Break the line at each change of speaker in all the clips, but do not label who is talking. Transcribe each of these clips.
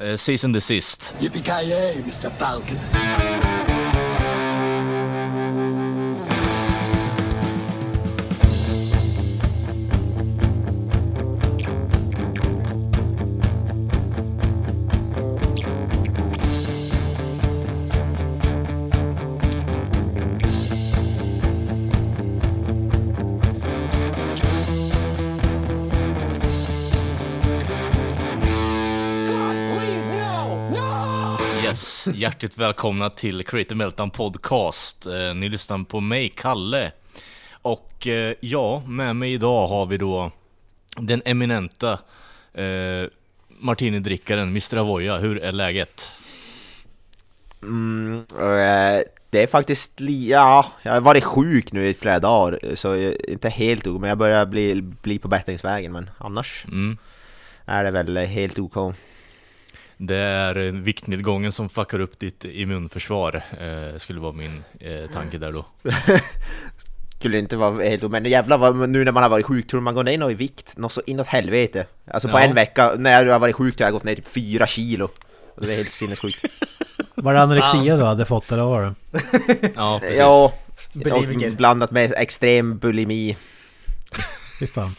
eh, season desist.
Yippee-ki-yay, Mr. Falcon.
Yes, hjärtligt välkomna till Creative Meltdown Podcast. Eh, ni lyssnar på mig, Kalle. Och eh, ja, med mig idag har vi då den eminenta eh, Martini-drickaren, Mr. Avoya. Hur är läget?
Mm, eh, det är faktiskt, ja, jag har varit sjuk nu i flera dagar så jag inte helt ok, men jag börjar bli, bli på bättringsvägen men annars
Mm.
är det väl helt OK.
Det är eh, viktnedgången som fuckar upp ditt immunförsvar, eh, skulle vara min eh, tanke där då.
Skulle inte vara helt men jävlar vad, nu när man har varit sjuk, tror man går ner något i vikt? Något så inåt helvete. Alltså på
Ja.
en vecka, när jag har varit sjuk, har jag gått ner typ fyra kilo. Och Det är helt sinnessjukt.
Var det anorexia du hade fått eller vad var det?
Ja, precis.
ja,
Bulimiker.
och blandat med extrem bulimi.
Fy fan.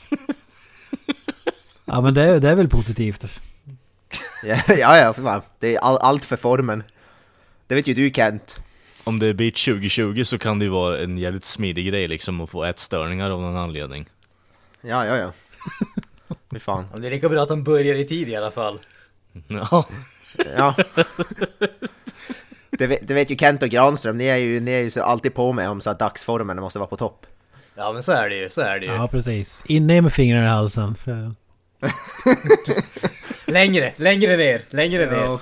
Ja men det, är- det är väl positivt.
Ja, ja, för fan. Det är all, allt för formen. Det vet ju du Kent.
Om det blir 2020 så kan det ju vara en jävligt smidig grej liksom att få ätstörningar av någon anledning.
Ja, ja, ja. Fy fan.
Det är lika bra att de börjar i tid i alla fall.
Ja.
Ja. Det vet, det vet ju Kent och Granström, ni är ju, ni är ju så alltid på med om så att dagsformen måste vara på topp.
Ja men så är det ju, så är det ju.
Ja precis. Inne med fingrarna i halsen.
Längre, längre ner, längre ner.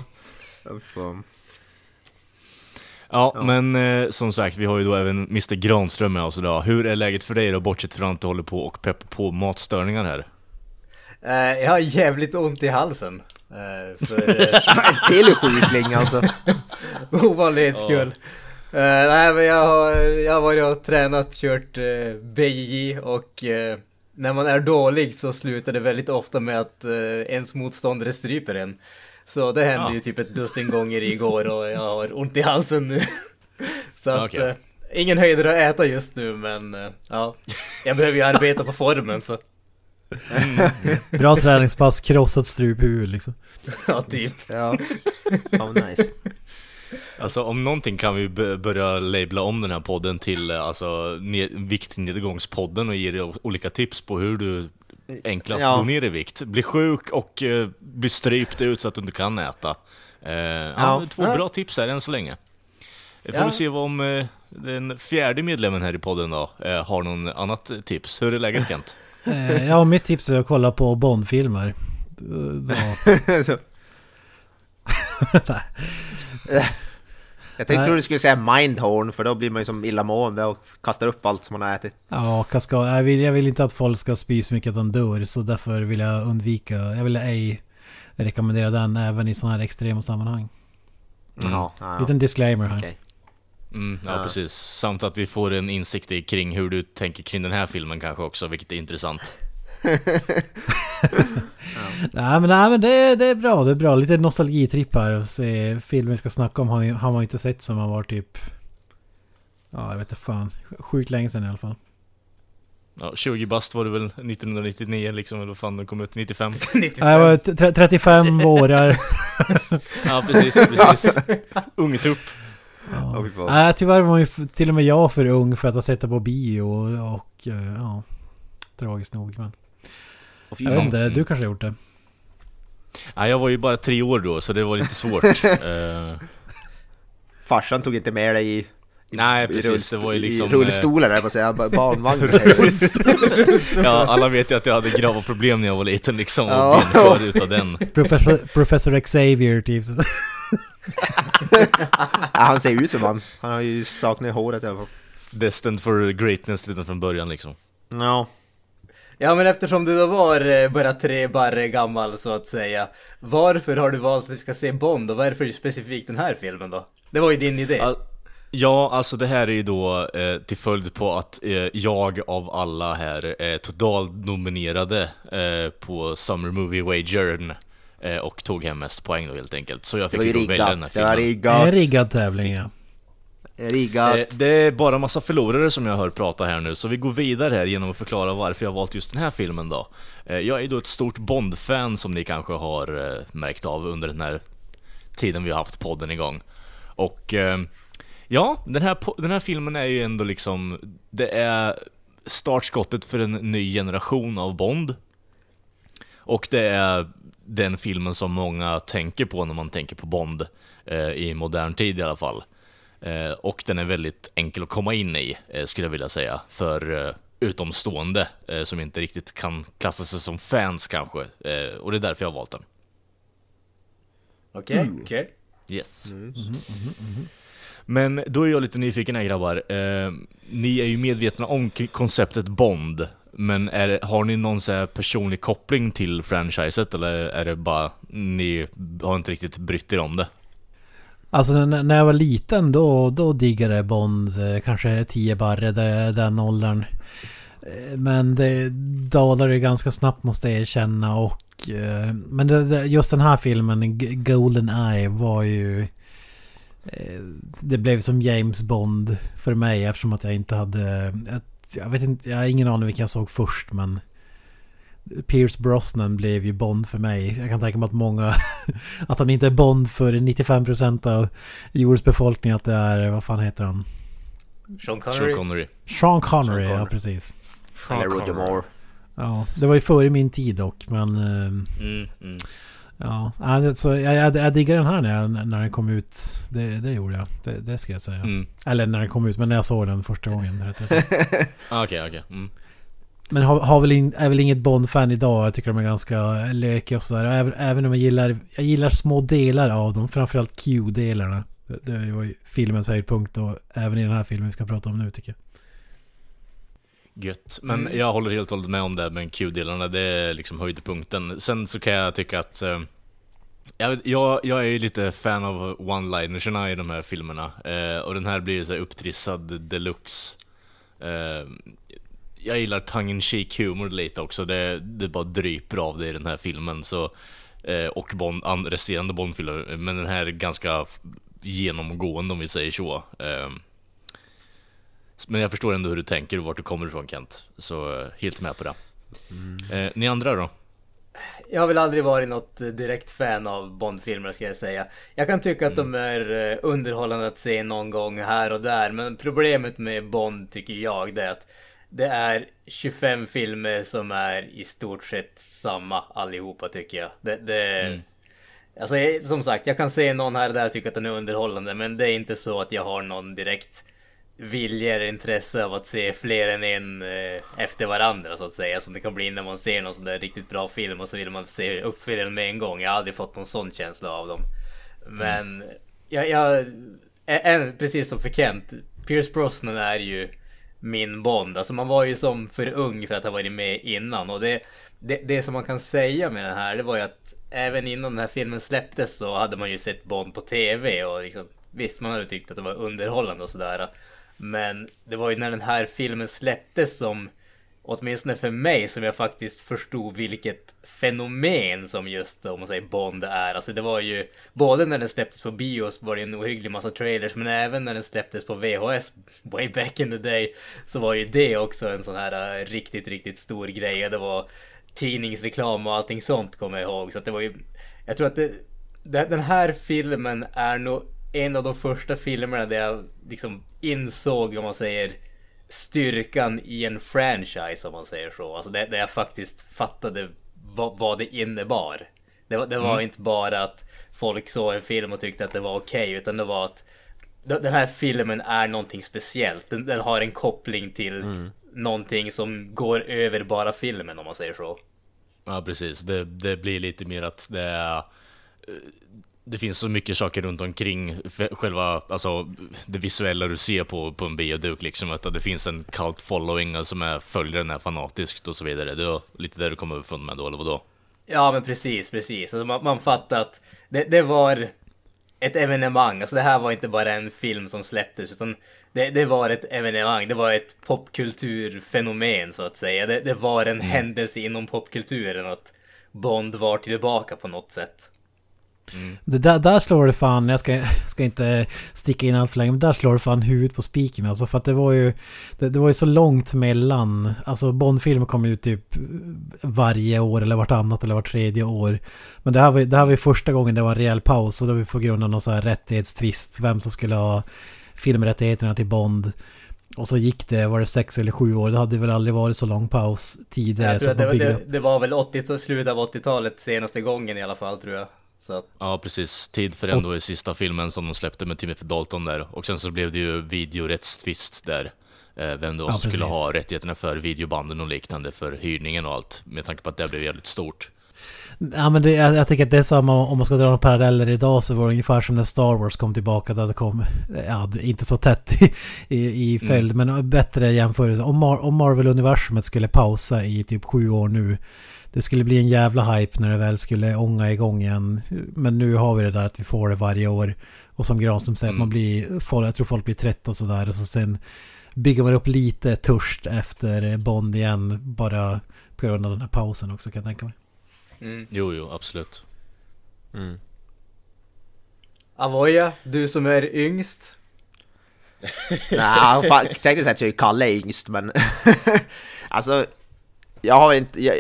Ja, men eh, som sagt, vi har ju då även Mr Granström med oss idag. Hur är läget för dig då, bortsett från att du håller på och peppar på matstörningar här?
Eh, jag har jävligt ont i halsen. Uh, för uh,
En till sjukling alltså.
ovanlighets skull. Eh, nej men jag har, jag har varit och tränat, kört uh, BJJ och eh, när man är dålig så slutar det väldigt ofta med att eh, ens motståndare stryper en. Så det hände
Ja.
ju typ ett dussin gånger igår och jag har ont i halsen nu. så att,
Okej.
eh, ingen höjdare att äta just nu men eh, ja, jag behöver ju arbeta på formen så.
Bra träningspass, krossat struphuvud liksom.
Ja, typ.
Ja. Oh, nice.
Alltså om någonting kan vi börja labla om den här podden till eh, alltså, ne- viktnedgångspodden och ge dig olika tips på hur du enklast
Ja.
går ner i vikt. Bli sjuk och uh, bli strypt ut så att du inte kan äta. Eh, ja.
Ja.
Två bra tips här än så länge. Eh, Får
Ja.
vi se vad om eh, den fjärde medlemmen här i podden då eh, har någon annat tips. Hur är läget Kent?
Eh, ja, mitt tips är att kolla på Bond-filmer. Eh, Ja.
Så. Jag tänkte du skulle säga mindhorn för då blir man ju som illamående och kastar upp allt som man har ätit.
Ja, kaskad. Jag vill, jag vill inte att folk ska spy så mycket att de dör, så därför vill jag undvika. Jag vill ej rekommendera den även i sådana här extrema sammanhang.
Mm.
Ja, ja, ja.
Liten disclaimer här.
Okej.
Mm, ja,
Ja.
precis. Samt att vi får en insikt i kring hur du tänker kring den här filmen kanske också, vilket är intressant.
Nej men, nej, men det, det är bra, det är bra. Lite nostalgitripp här och se filmen vi ska snacka om har, ju- har man inte sett som har varit typ... Ja, jag vet inte fan. Sjukt länge sedan i alla fall.
Ja, 20 bast var det väl 1999 liksom, eller vad fan den kom ut? 95?
95.
Ja, Jag var t- 35 årar.
Ja precis, precis. Ungtupp.
Fy fan.
Nej, tyvärr var ju till och med jag för ung för att ha sett det på bio och, och ja... Tragiskt nog men...
Fy
Jag vet inte, du kanske har gjort det?
Ja, jag var ju bara tre år då, så det var lite svårt. Eh,
Farsan tog inte med dig i...
Nej, precis,
rullst-
det var ju liksom,
I rullstolar där på att säga, ba- barnvagn.
ja, alla vet ju att jag hade grava problem när jag var liten liksom, och
Ja.
utav den.
Professor, Professor Xavier typ.
ja, han ser ut som han. Han har ju saknat håret i alla fall.
Destined for greatness redan från början liksom.
Ja.
Ja men eftersom du då var eh, bara tre barre gammal så att säga. Varför har du valt att vi ska se Bond och varför specifikt den här filmen då? Det var ju din idé.
Al- Ja, alltså det här är ju då eh, till följd på att eh, jag av alla här är totalnominerade eh, på Summer Movie Wagern Eh, och tog hem mest poäng då helt enkelt. Så jag fick
ju
då välja den här
riggat. Det var
filmen.
Det är en
riggat.
riggad tävling ja.
Riggat.
Eh, Det är bara massa förlorare som jag hör prata här nu, så vi går vidare här genom att förklara varför jag har valt just den här filmen då. Eh, Jag är då ett stort Bond-fan som ni kanske har eh, märkt av under den här tiden vi har haft podden igång. Och eh, ja, den här, den här filmen är ju ändå liksom, det är startskottet för en ny generation av Bond. Och det är den filmen som många tänker på när man tänker på Bond, eh, i modern tid i alla fall. Eh, och den är väldigt enkel att komma in i, eh, skulle jag vilja säga, för eh, utomstående som inte riktigt kan klassa sig som fans kanske. Och det är därför jag har valt den.
Okej,
Mm.
okej.
Yes. Men då är jag lite nyfiken här grabbar. Eh, ni är ju medvetna om konceptet Bond. Men är, har ni någon så här personlig koppling till franchiset eller är det bara ni har inte riktigt brytt er om det?
Alltså när jag var liten då, då diggade jag Bond, eh, kanske 10 barre, den åldern. Eh, men det dalade ganska snabbt måste jag erkänna och... Eh, men det, just den här filmen, Golden Eye, var ju... Det blev som James Bond för mig eftersom att jag inte hade... Jag vet inte, jag har ingen aning vilken jag såg först men... Pierce Brosnan blev ju Bond för mig. Jag kan tänka mig att många... att han inte är Bond för 95% av jordens befolkning. Att det är, vad fan heter han?
Sean
Sean
Connery.
Connery.
Sean Connery,
Sean
ja
Connery.
precis.
Eller Roger Moore.
Ja, det var ju före min tid dock, men... eh,
Mm, mm.
Ja, ja, det- så jag, jag, jag diggar den här när, jag, när den kom ut. Det, det gjorde jag. Det, det ska jag säga.
Mm.
Eller när den kom ut, men när jag såg den första gången.
Ah, Okej, okej. Mm.
Men har, har väl in, är väl inget Bond-fan idag. Jag tycker de är ganska lökiga och sådär. Även, även om jag gillar, jag gillar små delar av dem. Framförallt Q-delarna. Det, det var ju filmens höjdpunkt och även i den här filmen vi ska prata om nu tycker jag.
Gött. Men jag håller helt och hållet med om det med Q-delarna, det är liksom höjdpunkten. Sen så kan jag tycka att... Eh, jag, jag, jag är ju lite fan av one-linerserna i de här filmerna. Eh, och den här blir ju så här upptrissad deluxe. Eh, jag gillar tongue in cheek humor lite också, det, det bara dryper av det i den här filmen. Så, eh, och Bond, and, resterande Bond-filmer, men den här är ganska genomgående om vi säger så. Eh, men jag förstår ändå hur du tänker och vart du kommer ifrån Kent. Så eh, helt med på det. Eh, ni andra då?
Jag har väl aldrig varit något eh, direkt fan av Bond-filmer ska jag säga. Jag kan tycka att de är underhållande att se någon gång här och där. Men problemet med Bond tycker jag det är att det är 25 filmer som är i stort sett samma allihopa tycker jag. Det, det, Alltså jag- som sagt, jag kan se någon här och där och tycka att den är underhållande. Men det är inte så att jag har någon direkt vilja eller intresse av att se fler än en eh, efter varandra så att säga. Som det kan bli när man ser någon sån där riktigt bra film och så vill man se uppföljaren med en gång. Jag har aldrig fått någon sån känsla av dem. Men jag, jag ä- än, precis som för Kent, Pierce Brosnan är ju min Bond. Alltså man var ju som för ung för att ha varit med innan. Och det, det, det som man kan säga med den här, det var ju att även innan den här filmen släpptes så hade man ju sett Bond på TV och liksom Visst, man hade tyckt att det var underhållande och sådär. Men det var ju när den här filmen släpptes som Åtminstone för mig som jag faktiskt förstod vilket fenomen som just om man säger Bond är. Alltså det var ju både när den släpptes på bios var det en ohygglig massa trailers men även när den släpptes på VHS way back in the day så var ju det också en sån här äh, riktigt, riktigt stor grej. Och Det var tidningsreklam och allting sånt kommer jag ihåg. Så att det var ju, jag tror att det, det, den här filmen är nog en av de första filmerna där jag liksom insåg om man säger styrkan i en franchise om man säger så. Alltså det, där jag faktiskt fattade vad, vad det innebar. Det, var- det var inte bara att folk såg en film och tyckte att det var okej utan det var att den här filmen är någonting speciellt. Den, den har en koppling till någonting som går över bara filmen om man säger så.
Ja precis, det, det blir lite mer att det är... Det finns så mycket saker runt omkring själva, alltså det visuella du ser på, på en bioduk liksom, att det finns en cult following som är, följer den här fanatiskt och så vidare. Det var lite där du kom underfund med då, eller vadå?
Ja men precis, precis. Alltså man, man fattar att det, det var ett evenemang. Alltså det här var inte bara en film som släpptes utan det, det var ett evenemang. Det var ett popkulturfenomen så att säga. Det, det var en händelse inom popkulturen att Bond var tillbaka på något sätt.
Det där, där slår det fan, jag ska, ska inte sticka in allt för länge, men där slår det fan huvudet på spiken alltså. För att det var ju, det, det var ju så långt mellan, alltså Bond-filmer kommer ju typ varje år eller vartannat eller vart tredje år. Men det här var, det här var ju första gången det var en rejäl paus och det var på grund av någon så här rättighetstvist, vem som skulle ha filmrättigheterna till Bond. Och så gick det, var det sex eller sju år, det hade väl aldrig varit så lång paus tidigare.
Jag tror att det, det, det var väl 80, så slutet av 80-talet senaste gången i alla fall tror jag. Att,
Ja, precis. Tid för ändå i sista filmen som de släppte med Timothy Dalton där. Och sen så blev det ju videorättstvist där. Eh, vem då
Ja,
skulle ha rättigheterna för videobanden och liknande för hyrningen och allt. Med tanke på att det blev jävligt stort.
Ja men det, jag, jag tycker att det är samma om man ska dra några paralleller idag så var det ungefär som när Star Wars kom tillbaka där det kom, ja det- inte så tätt i, i, i följd men bättre jämförelse. Om, Mar- om Marvel-universumet skulle pausa i typ sju år nu det skulle bli en jävla hype när det väl skulle ånga igång igen. Men nu har vi det där att vi får det varje år. Och som Granström säger, att man blir, jag tror folk blir trötta och sådär. Och så sen bygger man upp lite törst efter Bond igen. Bara på grund av den här pausen också kan jag tänka mig.
mm.
Jo, jo, absolut.
Mm.
Avoya, du som är yngst.
Nej, fan, tänkte säga att jag är Kalle yngst men... alltså, jag har inte... Jag,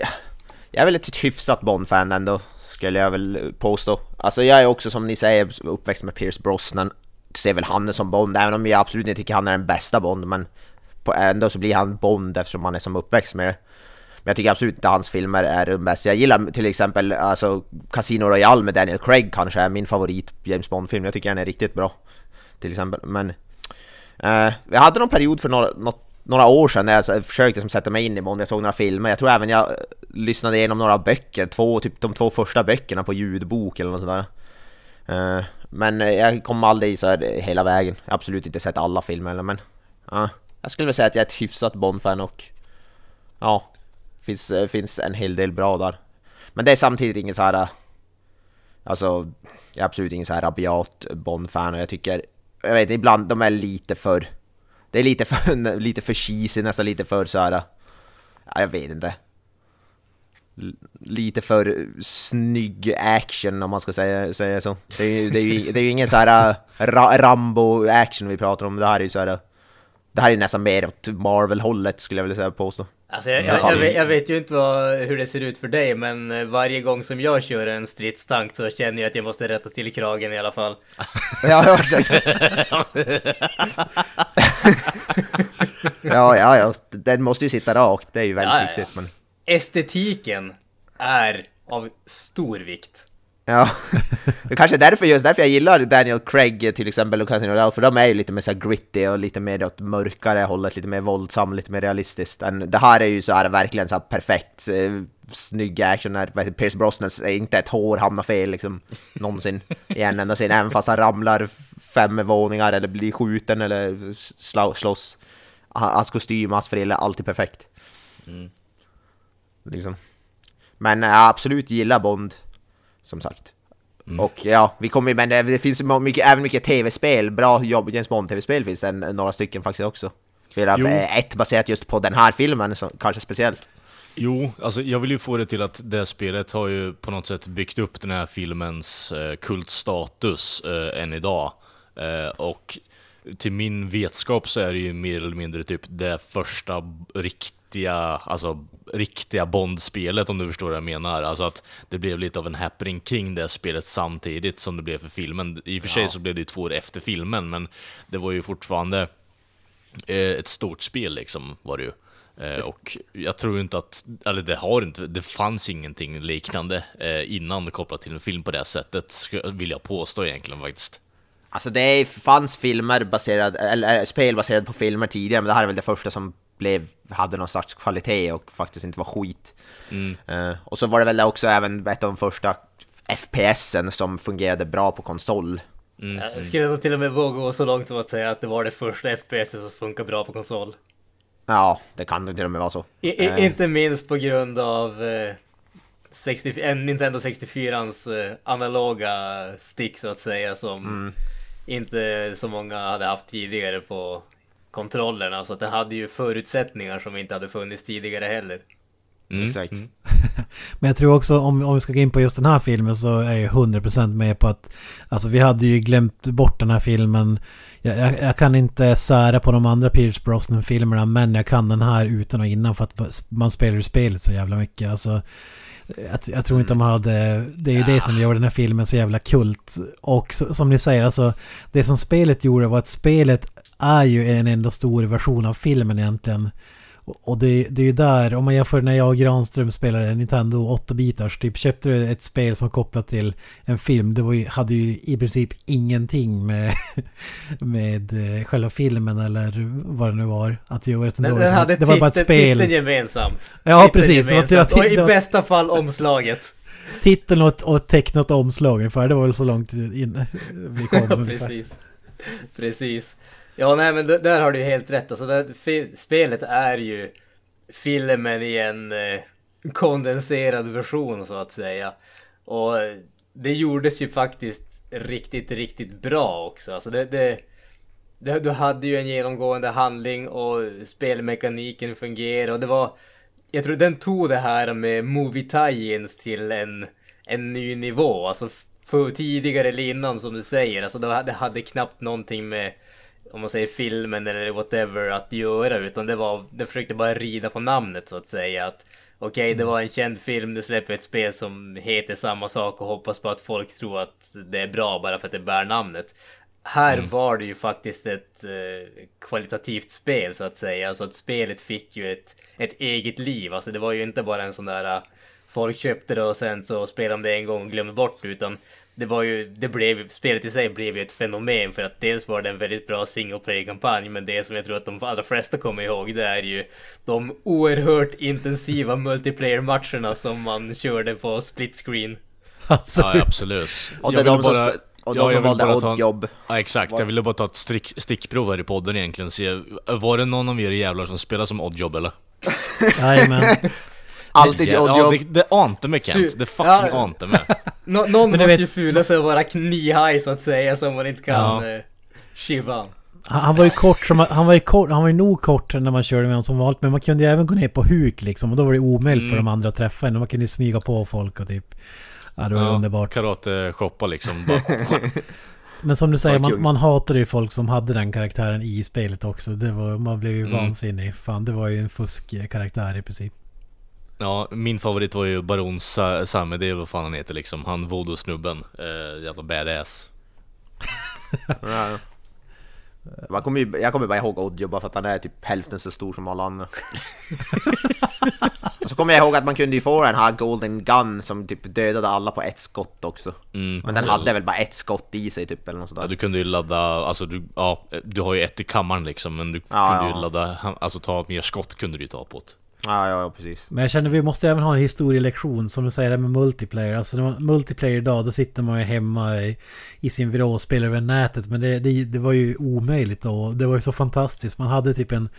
jag är väl ett hyfsat Bond-fan ändå, skulle jag väl påstå. Alltså jag är också som ni säger uppväxt med Pierce Brosnan. Ser väl han som Bond, även om jag absolut inte tycker han är den bästa Bond, men på, ändå så blir han Bond eftersom han är som uppväxt med det. Men jag tycker absolut inte hans filmer är de bästa. Jag gillar till exempel alltså, Casino Royale med Daniel Craig kanske är min favorit James Bond-film. Jag tycker den är riktigt bra. Till exempel, men... Eh, jag hade någon period för några, något, några år sedan när jag försökte som sätta mig in i Bond, jag såg några filmer, jag tror även jag eh, lyssnade igenom några böcker, två, typ de två första böckerna på ljudbok eller något sådär. Eh, men jag kom aldrig så här hela vägen, jag har absolut inte sett alla filmer eller men... ja jag skulle väl säga att jag är ett hyfsat Bond-fan och... Ja, finns, eh, finns en hel del bra där. Men det är samtidigt inget så här... Eh, alltså, jag är absolut ingen så här rabiat Bond-fan och jag tycker... Jag vet ibland, de är lite för... Det är lite för, lite för cheesy, nästan lite för så här. Äh, ja, jag vet inte. L- Lite för snygg action om man ska säga, säga så. Det är, ju- det, är ju, det är ju ingen så här äh, ra, Rambo-action vi pratar om. Det här är ju så här. Äh, det här är nästan mer åt Marvel-hållet skulle jag vilja säga påstå.
Alltså jag, jag, jag, vet, jag vet ju inte vad, hur det ser ut för dig, men eh, varje gång som jag kör en stridstank så känner jag att jag måste rätta till kragen i alla fall.
Ja, ja exakt. ja, ja, ja. Den måste ju sitta rakt. Det är ju väldigt
Ja, ja, ja.
viktigt. Men...
Estetiken är av stor vikt.
Ja, det kanske är därför, just därför jag gillar Daniel Craig till exempel och Casino Royale, för de är ju lite mer så gritty och lite mer åt mörkare hållet, lite mer våldsam, lite mer realistiskt. Det här är ju så här verkligen så här perfekt, eh, snygg action när Pierce Brosnan, inte ett hår hamnar fel liksom, någonsin i en enda scen, även fast han ramlar fem våningar eller blir skjuten eller slå, slåss. Ha- Hans kostym, hans frilla, alltid perfekt. Liksom. Men jag absolut gillar Bond, som sagt. Och ja, vi kommer men det, finns mycket, även mycket tv-spel, bra jobb, James Bond-tv-spel finns det några stycken faktiskt också.
Jo.
eh, ett baserat just på den här filmen, så, kanske speciellt.
Jo, alltså jag vill ju få det till att det spelet har ju på något sätt byggt upp den här filmens eh, kultstatus eh, än idag. Eh, och till min vetskap så är det ju mer eller mindre typ det första b- riktiga, alltså riktiga Bond-spelet om du förstår vad jag menar. Alltså att det blev lite av en happening kring det spelet samtidigt som det blev för filmen. I och för sig så blev det ju två år efter filmen, men det var ju fortfarande eh, ett stort spel liksom var det ju. Eh, och jag tror inte att, eller det har inte, det fanns ingenting liknande eh, innan kopplat till en film på det sättet, vill jag påstå egentligen faktiskt.
Alltså det fanns filmer baserade, eller spel baserade på filmer tidigare, men det här är väl det första som blev, hade någon sorts kvalitet och faktiskt inte var skit. Eh, och så var det väl också även ett av de första FPSen som fungerade bra på konsol.
Jag skulle nog till och med våga gå så långt som att säga att det var det första FPS som funkar bra på konsol.
Ja, det kan det till och med vara så.
I, i,
Eh.
Inte minst på grund av eh, 60, eh, Nintendo 64ans eh, analoga stick så att säga som inte så många hade haft tidigare på kontrollerna. Så att den hade ju förutsättningar som inte hade funnits tidigare heller.
Mm.
Exakt.
Mm.
Men jag tror också om, om vi ska gå in på just den här filmen så är jag 100% med på att Alltså vi hade ju glömt bort den här filmen jag, jag, jag kan inte sära på de andra Pierce Brosnan-filmerna men jag kan den här utan och innan för att man spelar ju spelet så jävla mycket. Alltså, jag, jag tror inte de hade... Det är ju det som gör den här filmen så jävla kult. Och så, som ni säger, alltså det som spelet gjorde var att spelet är ju en enda stor version av filmen egentligen. Och det, det är ju där, om man jämför när jag och Granström spelade Nintendo 8-bitars, typ köpte du ett spel som kopplat till en film, det var ju, hade ju i princip ingenting med, med eh, själva filmen eller vad det nu var att göra. utan det var
den
liksom-
hade
det var bara ett spel.
titeln gemensamt.
Ja,
Titeln
precis.
Gemensamt. Och i bästa fall omslaget.
Titeln och och tecknat omslag ungefär, det var väl så långt in vi kom
Ja, precis. Precis. Ja, nej men där har du ju helt rätt. Alltså, det, spelet är ju filmen i en eh, kondenserad version så att säga. Och det gjordes ju faktiskt riktigt, riktigt bra också. Alltså det, det, det, du hade ju en genomgående handling och spelmekaniken fungerade och det var... Jag tror den tog det här med movie tie-ins till en, en ny nivå. Alltså för tidigare eller innan som du säger. Alltså det, det hade knappt någonting med om man säger filmen eller whatever att göra utan det var, det försökte bara rida på namnet så att säga. att Okej, det var en känd film, nu släpper vi ett spel som heter samma sak och hoppas på att folk tror att det är bra bara för att det bär namnet. Här var det ju faktiskt ett eh, kvalitativt spel så att säga. Alltså att spelet fick ju ett, ett eget liv. Alltså det var ju inte bara en sån där... eh, Folk köpte det och sen så spelade de det en gång och glömde bort det. Utan det var ju... Det blev, spelet i sig blev ju ett fenomen för att dels var det en väldigt bra single player-kampanj. Men det som jag tror att de allra flesta kommer ihåg det är ju de oerhört intensiva multiplayer-matcherna som man körde på split screen.
Absolut.
Ja, absolut.
Och
Jag
det är
ville
de som,
bara-
och
ja,
de
jag
som
vill
valde
bara ta en-
oddjobb.
Ja, exakt. Jag ville bara ta ett stick, stickprov här i podden egentligen. Se, var det någon av er jävlar som spelar som oddjob eller?
Jajamän.
Alltid
ja,
oddjobb.
det, det ante mig Kent. Det fucking
Ja.
ante mig.
Nå- någon måste
vet-
ju fula sig och vara knee-high så att säga så man inte kan
Ja.
eh, shiva.
Han han var ju kort som, han var ju kort, han var ju nog kort när man körde med honom som vanligt. Men man kunde ju även gå ner på huk liksom. Och då var det omöjligt för
Mm.
de andra att träffa en. Man kunde ju smyga på folk och typ... Ja, det var
Ja,
underbart.
Karate-shoppa liksom. Bara,
Men som du säger, man, man hatade ju folk som hade den karaktären i spelet också. Det var, man blev ju
Mm.
vansinnig. Fan, det var ju en fusk-karaktär i princip.
Ja, min favorit var ju Baron Sa- Same, det är vad fan han heter liksom. Han voodoo-snubben. Uh, jävla badass.
Ja. Man kommer ju, jag kommer bara ihåg Oddjob bara för att han är typ hälften så stor som alla andra. och så kommer jag ihåg att man kunde ju få den här Golden Gun som typ dödade alla på ett skott också.
Mm.
Men den
Så-
hade väl bara ett skott i sig typ eller något sådär.
Ja, du kunde ju ladda, alltså du, ja, du har ju ett i kammaren liksom, men du
Ja,
kunde
ja.
ju ladda, alltså ta mer skott kunde du ju ta på det.
Ja, ja, ja precis.
Men jag känner vi måste även ha en historielektion som du säger det med multiplayer. Alltså när man, multiplayer idag då sitter man ju hemma i, i sin vrå och spelar över nätet. Men det, det, det var ju omöjligt då. Det var ju så fantastiskt. Man hade typ en...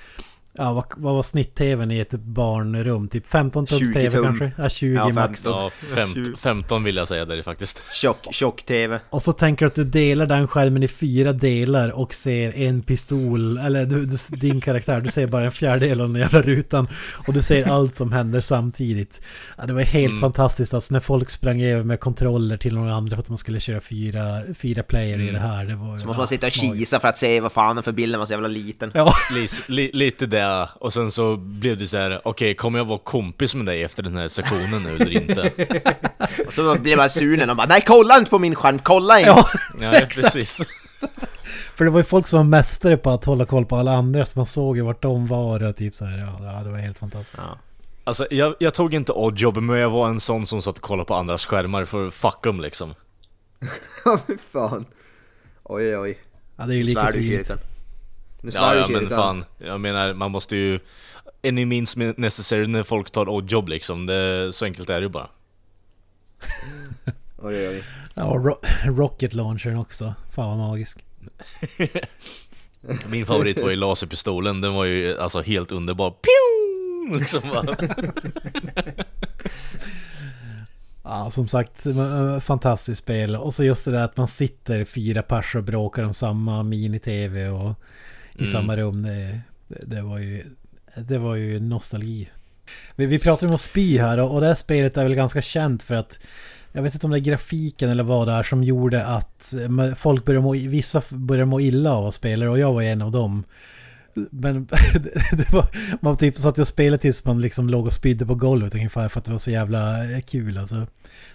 Ja, vad, vad var snitt-tvn i ett barnrum? Typ 15 tums
20
TV
tum.
kanske? Ja, 20
Ja,
max.
15.
Ja, fem, 15 vill jag säga där faktiskt.
Tjock, tjock-tv.
Och så tänker du att du delar den skärmen i fyra delar och ser en pistol, eller du, du, din karaktär, du ser bara en fjärdedel av den jävla rutan. Och du ser allt som händer samtidigt. Ja, det var helt
Mm.
fantastiskt alltså när folk sprang över med kontroller till några andra för att man skulle köra fyra, fyra player i
Mm.
det här. Det var,
Så måste man sitta och kisa för att se vad fan för bilden var så jävla liten.
Ja,
lite det, och sen så blev det så här: okej kommer jag vara kompis med dig efter den här sektionen nu eller inte?
Och så blir man sunen och bara nej kolla inte på min skärm, kolla inte!
ja,
Ja, precis.
för det var ju folk som var mästare på att hålla koll på alla andra så man såg ju vart de var och typ så här. Ja, det var helt fantastiskt.
Ja.
Alltså jag, jag tog inte oddjob, men jag var en sån som satt och kollade på andras skärmar för fuck em liksom.
Ja, fy fan. Oj, oj.
Ja, det är ju lika
svär du i
svinigt.
kyrkan. Nu svär
Ja, ja men fan, jag menar man måste ju... Any means necessary när folk tar oddjob liksom, det, så enkelt är det ju bara.
Oj, oj, oj.
Ja, och ro rocket launchern också. Fan vad magisk.
Min favorit var ju laserpistolen, den var ju alltså helt underbar. Pew! Liksom bara.
Ja, som sagt, fantastiskt spel. Och så just det där att man sitter fyra pers och bråkar om samma mini-tv och i
Mm.
samma rum. Det, det, det var ju... Det var ju nostalgi. Vi, vi pratar om att spy här och, och det här spelet är väl ganska känt för att jag vet inte om det är grafiken eller vad det är som gjorde att eh, folk började må, vissa började må illa av att spela och jag var en av dem. Men var, man typ satt och spelade tills man liksom låg och spydde på golvet ungefär för att det var så jävla eh, kul alltså.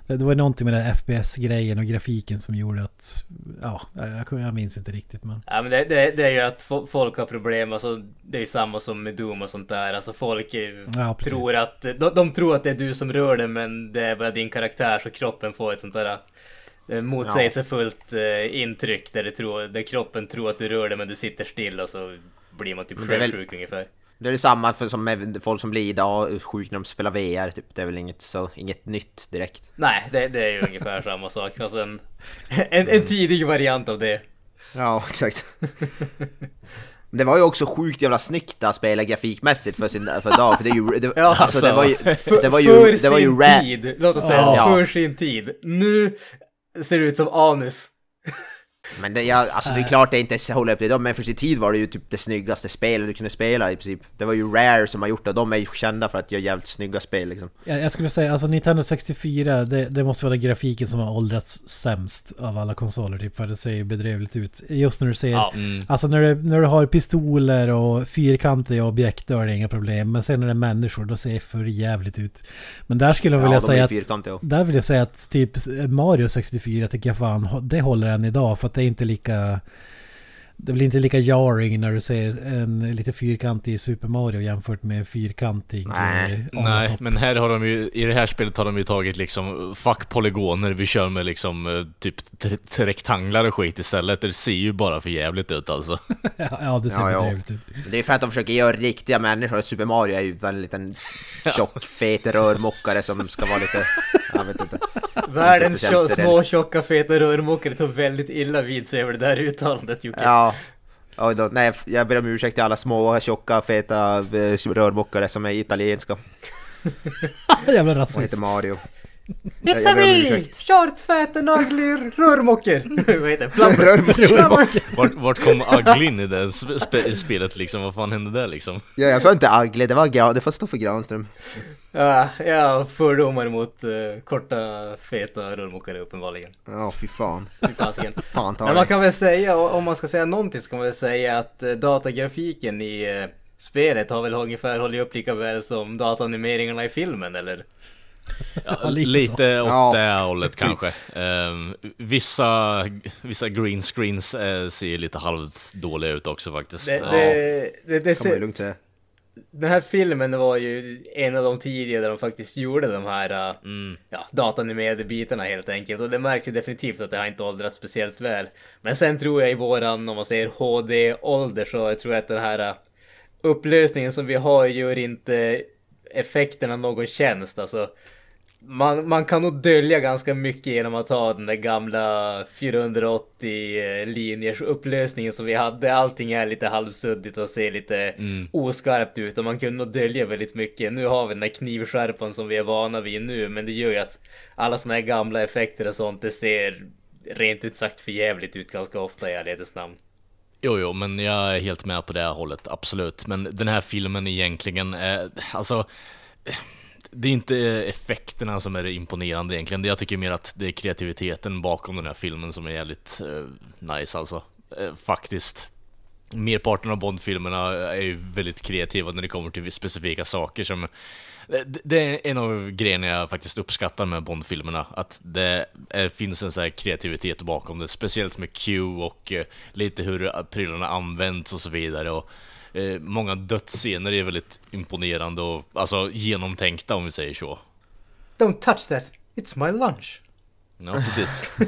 Det, det var någonting med den FPS-grejen och grafiken som gjorde att, ja, jag, jag minns inte riktigt men.
Ja men det, det, det är ju att fo- folk har problem, alltså det är samma som med Doom och sånt där. Alltså folk är,
Ja,
tror att, de, de tror att det är du som rör det men det är bara din karaktär så kroppen får ett sånt där eh, motsägelsefullt eh, intryck där, det tror, där kroppen tror att du rör det men du sitter still och så blir man typ
Men det är väl-
sjuk ungefär.
Det är detsamma för, som med folk som blir idag sjuka när de spelar VR typ. Det är väl inget, så, inget nytt direkt.
Nej, det, det är ju ungefär samma sak. Och sen en, en tidig variant av det.
Ja, exakt. Det var ju också sjukt jävla snyggt att spela grafikmässigt för sin för dag, för det är ju... Det,
Ja,
alltså, det var ju...
För,
Det var ju...
för
Det var ju
sin tid, låt oss säga
Ja.
för sin tid. Nu ser det ut som anus.
Men det, ja, alltså det är klart det inte så håller upp det idag, men för sin tid var det ju typ det snyggaste spelet du kunde spela i princip. Det var ju Rare som har gjort det, och de är ju kända för att göra jävligt snygga spel liksom.
Jag, jag skulle säga alltså Nintendo 64, det, det måste vara grafiken som har åldrats sämst av alla konsoler typ, för det ser ju bedrövligt ut. Just när du ser,
Ja.
alltså när du, när du har pistoler och fyrkantiga objekt då är det inga problem. Men sen när det är människor då ser det för jävligt ut. Men där skulle jag vilja
Ja,
säga att där vill jag säga att typ Mario 64 tycker jag fan, det håller än idag för att det är inte lika... Det blir inte lika jarring när du ser en lite fyrkantig Super Mario jämfört med en fyrkantig...
Nej.
eh,
Nej, men här har de ju, i det här spelet har de ju tagit liksom fuck polygoner, vi kör med liksom eh, typ rektanglar och skit istället. Det ser ju bara för jävligt ut alltså.
Ja, det ser
Ja, ja.
bedrövligt ut.
Det är för att de försöker göra riktiga människor, Super Mario är ju en liten tjock, fet rörmokare som ska vara lite... Jag vet inte.
Världens små tjocka feta rörmokare tog väldigt illa vid sig över det där uttalandet Jocke.
Ja. Då, nej, jag ber om ursäkt till alla små, tjocka, feta eh, rörmokare som är italienska
Jävla
och
rasist.
heter Mario.
It's
jag
a me!
ursäkt.
Short, fat and ugly rörmoker! Vad heter det?
Rörmokare.
Vart, vart kom Ugly in i det sp- spelet liksom? Vad fan hände där liksom?
Ja, jag sa inte ugly, det var det får stå för Granström.
Ja, jag har fördomar mot uh, korta, feta rörmokare uppenbarligen.
Ja, fy fan.
Fy fasiken.
Fan
Men man
det.
kan väl säga, om man ska säga någonting så kan man väl säga att eh, datagrafiken i eh, spelet har väl ungefär hållit upp lika väl som dataanimeringarna i filmen eller?
Ja,
lite
lite åt
Ja.
det hållet kanske. Ehm, vissa, vissa green screens eh, ser lite halvt dåliga ut också faktiskt.
Det,
Ja.
det, det, det ser,
lugnt säga.
Den här filmen var ju en av de tidiga där de faktiskt gjorde de här eh,
Mm.
ja, datanimerade bitarna helt enkelt. Och det märks ju definitivt att det har inte åldrats speciellt väl. Men sen tror jag i våran, om man säger HD-ålder, så jag tror jag att den här eh, upplösningen som vi har gör inte effekterna någon tjänst. Alltså, man, man kan nog dölja ganska mycket genom att ha den där gamla 480 eh, linjers upplösningen som vi hade. Allting är lite halvsuddigt och ser lite
Mm.
oskarpt ut och man kunde nog dölja väldigt mycket. Nu har vi den där knivskärpan som vi är vana vid nu, men det gör ju att alla såna här gamla effekter och sånt, det ser rent ut sagt för jävligt ut ganska ofta i ärlighetens namn.
Jo, jo, men jag är helt med på det här hållet, absolut. Men den här filmen egentligen, eh, alltså... eh, det är inte eh, effekterna som är det imponerande egentligen. Jag tycker mer att det är kreativiteten bakom den här filmen som är jävligt eh, nice alltså. Eh, faktiskt. Merparten av Bond-filmerna är ju väldigt kreativa när det kommer till specifika saker som... Det, det är en av grejerna jag faktiskt uppskattar med Bond-filmerna, att det är, finns en sån här kreativitet bakom det, speciellt med Q och eh, lite hur prylarna används och så vidare. Och, eh, många dödsscener är väldigt imponerande och alltså genomtänkta om vi säger så.
Don't touch that, it's my lunch.
Ja, precis.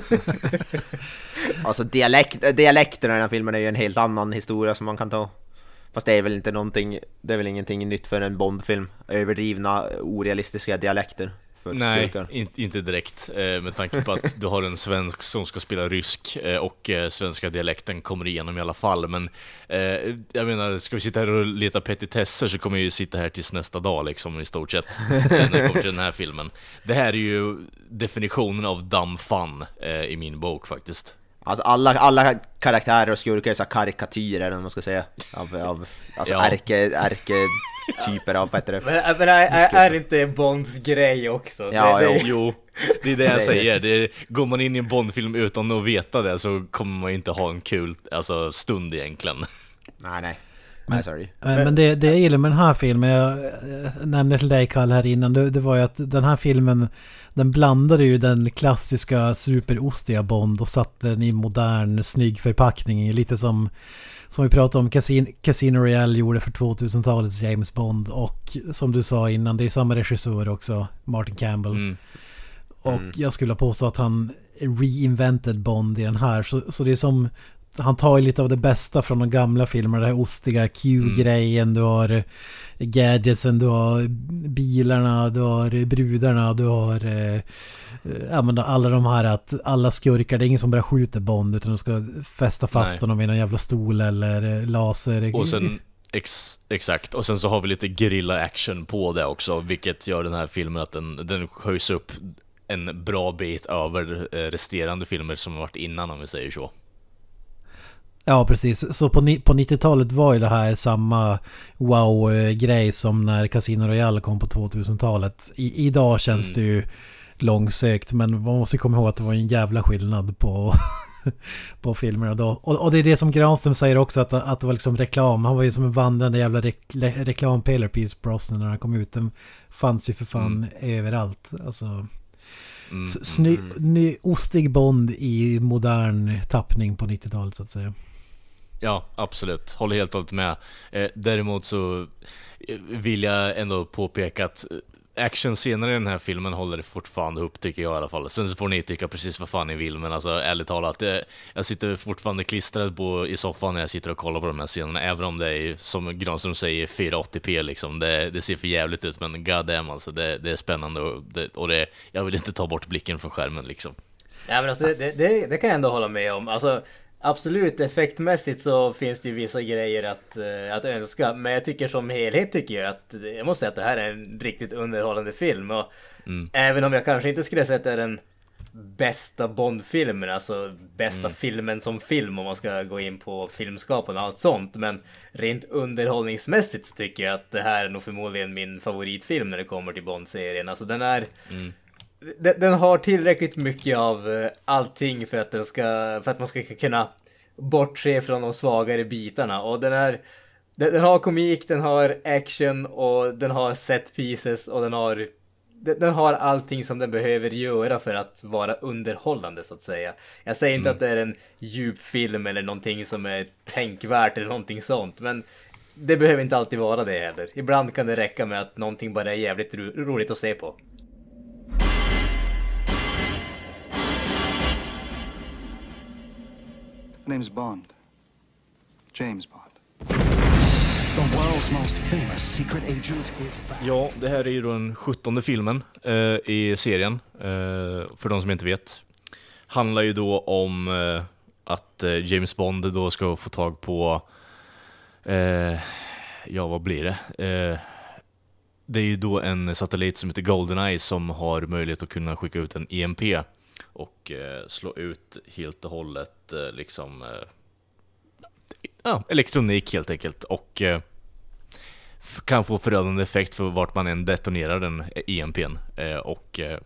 Alltså dialekt, dialekterna i den här filmen är ju en helt annan historia som man kan ta. Fast det är väl inte någonting, det är väl ingenting nytt för en Bond-film. Överdrivna, orealistiska dialekter för
Nej, inte, inte direkt. Eh, med tanke på att du har en svensk som ska spela rysk eh, och eh, svenska dialekten kommer igenom i alla fall. Men jag menar, ska vi sitta här och leta petitesser så kommer jag ju sitta här tills nästa dag liksom i stort sett. när det kommer till den här filmen. Det här är ju definitionen av dumb fun i min bok faktiskt.
Alltså alla, alla karaktärer och skurkar är så karikatyrer eller vad man ska säga. Av, av alltså
Ja.
ärke, ärke typer av, vad heter det?
Men, men är, är, är inte Bonds grej också?
Ja,
det, det,
Jo, det är det jag
Det är
säger. Det, går man in i en Bondfilm utan att veta det så kommer man inte ha en kul alltså, stund egentligen.
Nej, nej. Nej, sorry.
Men, men det, det jag gillar med den här filmen, jag eh, nämnde till dig Kalle här innan, det, det var ju att den här filmen den blandade ju den klassiska superostiga Bond och satte den i modern snygg förpackning. Lite som, som vi pratade om Casino, Casino Royale gjorde för 2000-talets James Bond. Och som du sa innan, det är samma regissör också, Martin Campbell.
Mm.
Och jag skulle påstå att han reinvented Bond i den här. Så, så det är som... Han tar ju lite av det bästa från de gamla filmerna. Det här ostiga Q-grejen. Du har gadgetsen, du har bilarna, du har brudarna, du har... Eh, ja, alla de här att alla skurkar, det är ingen som bara skjuter Bond utan de ska fästa fast
Nej.
honom i någon jävla stol eller eh, laser.
Och sen, ex, exakt, och sen så har vi lite grilla action på det också, vilket gör den här filmen att den, den höjs upp en bra bit över eh, resterande filmer som har varit innan om vi säger så.
Ja, precis. Så på, på 90-talet var ju det här samma wow-grej som när Casino Royale kom på 2000-talet. I, idag känns det ju långsökt, men man måste komma ihåg att det var en jävla skillnad på, på filmerna då. Och, och det är det som Granström säger också, att, att det var liksom reklam. Han var ju som en vandrande jävla rek, le- reklampelare, Pierce Brosnan, när han kom ut. Den fanns ju för fan överallt. Alltså,
Mm,
sny, ny, ostig Bond i modern tappning på 90-talet så att säga.
Ja, absolut. Håller helt och hållet med. Eh, däremot så eh, vill jag ändå påpeka att eh, actionscener i den här filmen håller fortfarande upp tycker jag i alla fall. Sen så får ni tycka precis vad fan ni vill, men alltså ärligt talat, det, jag sitter fortfarande klistrad på, i soffan när jag sitter och kollar på de här scenerna, även om det är, som Granström säger, 480p liksom. Det, det ser för jävligt ut, men god damn alltså, det, det är spännande och, det, och det, jag vill inte ta bort blicken från skärmen liksom.
Nej men alltså det, det, det kan jag ändå hålla med om. Alltså absolut effektmässigt så finns det ju vissa grejer att, eh, att önska. Men jag tycker som helhet tycker jag att jag måste säga att det här är en riktigt underhållande film. Och Även om jag kanske inte skulle säga att det är den bästa Bond-filmen, alltså bästa filmen som film om man ska gå in på filmskapande och allt sånt. Men rent underhållningsmässigt så tycker jag att det här är nog förmodligen min favoritfilm när det kommer till Bond-serien. Alltså den är den, den har tillräckligt mycket av eh, allting för att, den ska, för att man ska kunna bortse från de svagare bitarna. Och den är den, den har komik, den har action och den har set pieces och den har den, har allting som den behöver göra för att vara underhållande så att säga. Jag säger inte att det är en djup film eller någonting som är tänkvärt eller någonting sånt, men det behöver inte alltid vara det heller. Ibland kan det räcka med att någonting bara är jävligt ro roligt att se på.
Name's Bond. James Bond.
The world's most famous secret agent is back.
Ja, det här är ju då den sjuttonde filmen eh, i serien, eh, för de som inte vet. Handlar ju då om eh, att eh, James Bond då ska få tag på, eh, ja vad blir det? Eh, det är ju då en satellit som heter Goldeneye som har möjlighet att kunna skicka ut en EMP och eh, slå ut helt och hållet eh, liksom eh, ja, elektronik helt enkelt och eh, kan få förödande effekt för vart man än detonerar den EMPn. Eh, och eh,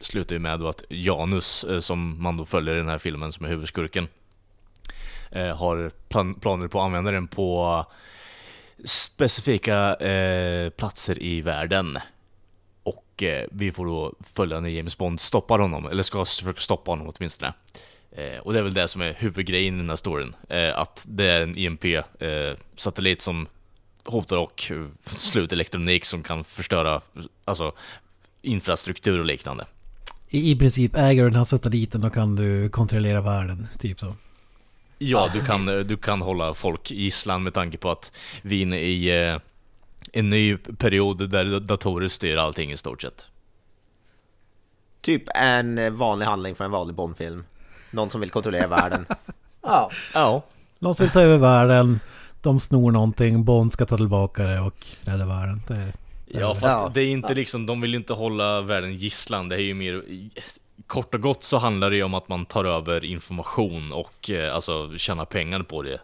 slutar ju med då att Janus, eh, som man då följer i den här filmen som är huvudskurken, eh, har plan- planer på att använda den på specifika eh, platser i världen. Och eh, vi får då följa när James Bond stoppar honom, eller ska försöka stoppa honom åtminstone. Eh, och det är väl det som är huvudgrejen i den här storyn. Eh, att det är en EMP-satellit som hotar och eh, slut elektronik som kan förstöra alltså, infrastruktur och liknande.
I, I princip äger du den här satelliten då kan du kontrollera världen, typ så.
Ja, du, kan, eh, du kan hålla folk i gisslan med tanke på att vi är inne i eh, en ny period där datorer styr allting i stort sett.
Typ en vanlig handling för en vanlig Bondfilm. Någon som vill kontrollera världen.
Ja,
Ja,
De ska ta över världen, de snor någonting, Bond ska ta tillbaka det och rädda världen. Det är,
ja fast
Ja.
det är inte liksom, de vill ju inte hålla världen gisslan, det är ju mer Kort och gott så handlar det ju om att man tar över information och eh, alltså tjänar pengar på det.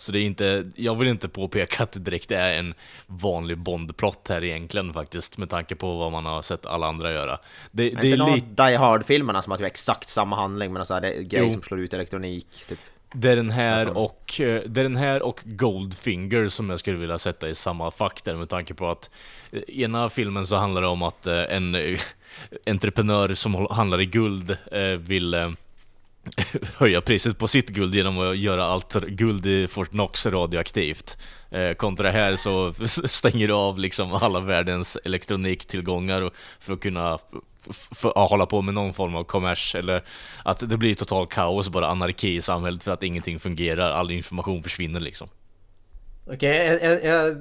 Så det är inte, jag vill inte påpeka att det direkt är en vanlig Bond-plott här egentligen faktiskt, med tanke på vad man har sett alla andra göra. Det,
Är
det
inte
är
någon
lite
Die Hard-filmerna som har typ exakt samma handling men så är det grejer
Jo.
som slår ut elektronik typ.
Det är den här och, eh, det är den här och Goldfinger som jag skulle vilja sätta i samma fack där med tanke på att eh, ena filmen så handlar det om att eh, en entreprenör som handlar i guld vill höja priset på sitt guld genom att göra allt guld i Fort Knox radioaktivt. Eh, kontra här så stänger du av liksom alla världens elektroniktillgångar för att kunna för att hålla på med någon form av kommers eller att det blir total kaos, bara anarki i samhället för att ingenting fungerar, all information försvinner liksom.
Okej, okay, jag, jag,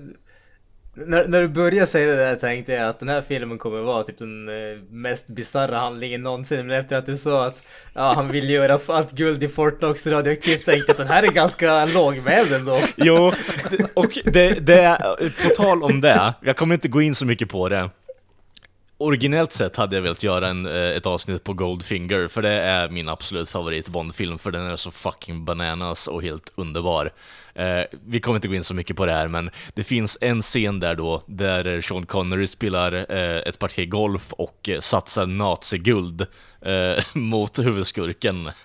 när, när du började säga det där tänkte jag att den här filmen kommer vara typ den eh, mest bisarra handlingen någonsin. Men efter att du sa att ja, han vill göra allt guld i Fortnox radioaktivt tänkte jag att den här är ganska lågmäld ändå.
Jo, och det, det är, på tal om det, jag kommer inte gå in så mycket på det. Originellt sett hade jag velat göra en, eh, ett avsnitt på Goldfinger, för det är min absolut favorit Bondfilm, för den är så fucking bananas och helt underbar. Eh, vi kommer inte gå in så mycket på det här, men det finns en scen där då, där Sean Connery spelar eh, ett parti golf och eh, satsar naziguld eh, mot huvudskurken.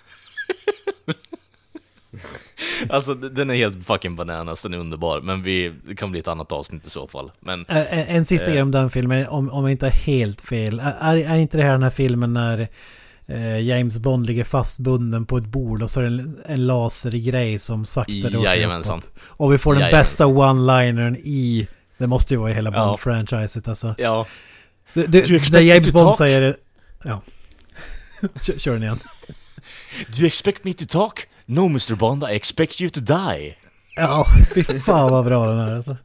Alltså den är helt fucking bananas, den är underbar, men vi, det kan bli ett annat avsnitt i så fall. Men
Ä- ä- En sista
Eh.
grej om den filmen, om, om jag inte är helt fel. Är, är inte det här den här filmen när eh, James Bond ligger fastbunden på ett bord och så är det en, en lasergrej som sakta rör sig
Jajamensan.
uppåt. Och vi får den
Jajamensan.
bästa one-linern i... Det måste ju vara i hela
Ja.
Bond-franchiset alltså.
ja,
Du, du,
expect
när
me
James Bond
talk?
säger det... Ja. Kör, kör den igen.
Do you expect me to talk? No Mr Bond, I expect you to die.
Ja, fy fan vad bra den är alltså.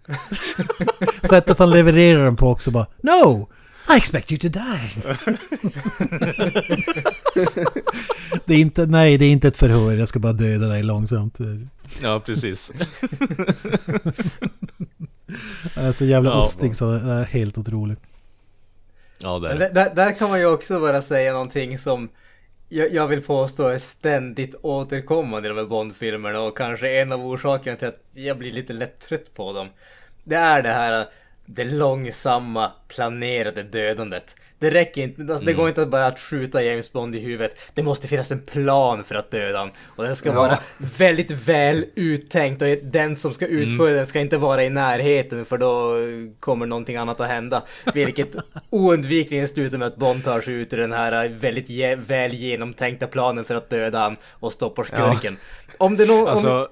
Sättet han levererar den på också bara No! I expect you to die! det är inte, nej det är inte ett förhör, jag ska bara döda dig långsamt.
Ja, precis.
Jag är så jävla
Ja,
ostig så det är helt otroligt.
Ja, det är det.
där, där- där kan man ju också bara säga någonting som jag, jag vill påstå är ständigt återkommande i de här Bond-filmerna och kanske en av orsakerna till att jag blir lite lätt trött på dem. Det är det här det långsamma planerade dödandet. Det räcker inte, alltså det går inte att bara att skjuta James Bond i huvudet. Det måste finnas en plan för att döda honom. Och den ska vara väldigt väl uttänkt och den som ska utföra den ska inte vara i närheten för då kommer någonting annat att hända. Vilket oundvikligen slutar med att Bond tar sig ut ur den här väldigt väl genomtänkta planen för att döda han och stoppar skurken. Om det någon, om,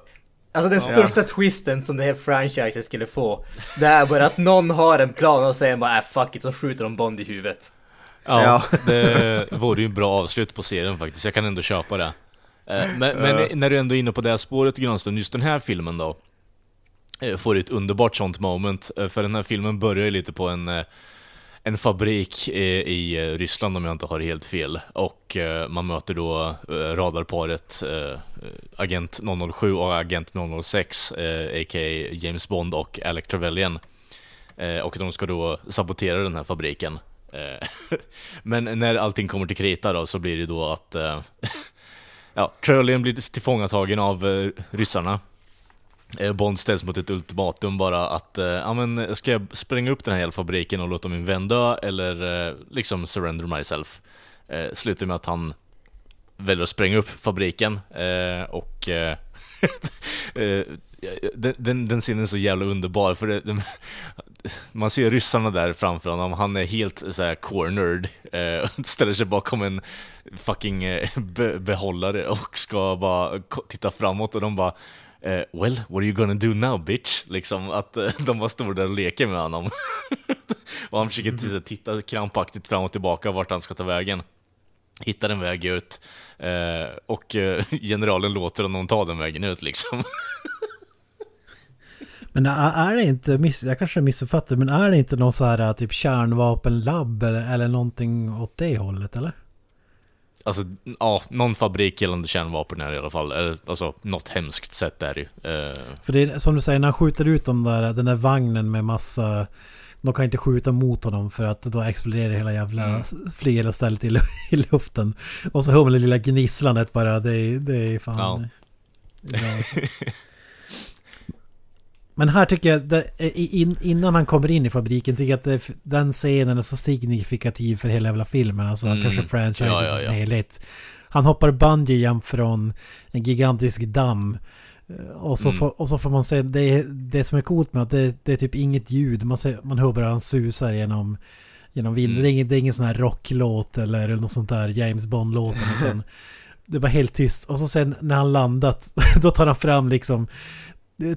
Alltså,
den största twisten som det här franchiset skulle få Det är bara att någon har en plan och säger bara äh, fuck it så skjuter de Bond i huvudet
ja,
Ja.
det vore ju en bra avslut på serien faktiskt. Jag kan ändå köpa det. Eh, Men, men när du ändå är inne på det här spåret Granström, just den här filmen då. eh, Får ett underbart sånt moment, eh, för den här filmen börjar ju lite på en en fabrik i eh, Ryssland om jag inte har helt fel. Och eh, man möter då eh, radarparet eh, Agent 007 och Agent 006, eh, a.k.a. James Bond och Alec Trevelyan. Eh, och de ska då sabotera den här fabriken. Eh, Men när allting kommer till krita då så blir det då att eh, ja, Trevelyan blir tillfångatagen av eh, ryssarna. Eh, Bond ställs mot ett ultimatum bara att, eh, ja men ska jag spränga upp den här elfabriken och låta min vän dö eller eh, liksom surrender myself? Eh, slutar med att han väljer att spränga upp fabriken eh, och eh, den, den, den scenen är så jävla underbar för det, den, man ser ryssarna där framför honom, han är helt såhär cornered, eh, ställer sig bakom en fucking behållare och ska bara titta framåt och de bara eh, Well, what are you gonna do now bitch? Liksom att eh, de bara står där och leker med honom. och han försöker titta, titta krampaktigt fram och tillbaka vart han ska ta vägen. Hittar en väg ut eh, och eh, generalen låter honom ta den vägen ut liksom.
Men är är det inte, miss, jag kanske missuppfattar, men är det inte någon så här typ kärnvapenlabb eller, eller någonting åt det hållet eller?
Alltså, ja, någon fabrik gällande kärnvapen är det i alla fall. Eller, alltså, något hemskt sätt är det ju. Eh,
För det är som du säger, när han skjuter ut de där, den där vagnen med massa... De kan inte skjuta mot honom för att då exploderar hela jävla
Mm.
flyger hela stället i, i luften. Och så hör man det lilla gnisslandet bara, det är, det är fan...
Ja.
Ja, alltså. Men här tycker jag, det, in, innan han kommer in i fabriken, tycker jag att det, den scenen är så signifikativ för hela jävla filmen. Alltså
Mm.
kanske franchisen
Ja, ja, ja.
helhet. Han hoppar bungee jump från en gigantisk damm. Eh, Och så,
Mm.
får, och så får man se, det, det som är coolt med att det, det är typ inget ljud. Man, ser, man hör bara han susar genom, genom vinden.
Mm.
Det, är ingen, det är ingen sån här rocklåt eller något sånt där James Bond-låt. det var helt tyst. Och så sen när han landat, då tar han fram liksom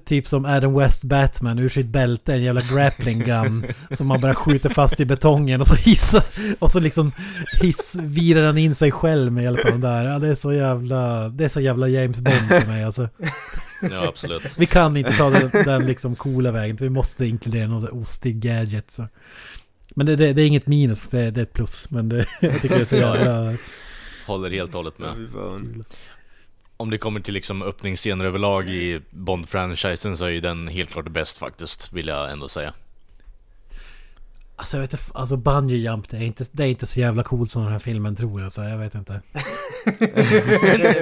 Typ som Adam West Batman ur sitt bälte, en jävla grappling gun som man bara skjuter fast i betongen och så hissar och så liksom hiss, virar han in sig själv med hjälp av den där. Ja, det är så jävla, det är så jävla James Bond för mig alltså.
Ja, absolut.
Vi kan inte ta den, den liksom coola vägen, vi måste inkludera något ostig gadget så. Men det, det, det är inget minus, det, det är ett plus. Men det, jag tycker det är så jävla...
Håller helt och hållet med. Om det kommer till liksom öppningsscener överlag i Bond-franchisen så är ju den helt klart bäst faktiskt, vill jag ändå säga.
Alltså jag vet inte, alltså bungee jump det är inte, det är inte så jävla coolt som den här filmen tror alltså, jag vet inte.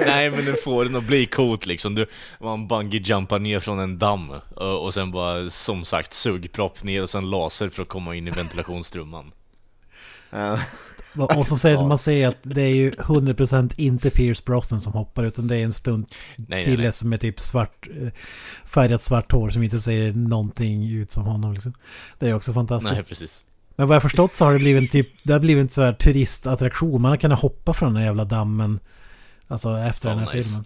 Nej men du får den att bli coolt liksom. Du, man bungee jumpar ner från en damm och och sen bara som sagt sugpropp ner och sen laser för att komma in i ventilationstrumman.
Och så ser man ser att det är ju 100% inte Pierce Brosnan som hoppar utan det är en stunt kille som är typ svart, eh, färgat svart hår som inte ser någonting ut som honom liksom. Det är också fantastiskt.
Nej precis.
Men vad jag förstått så har det blivit en typ, det har blivit en så här turistattraktion. Man har kunnat hoppa från den här jävla dammen. Alltså efter
Fan,
den här
nice.
filmen.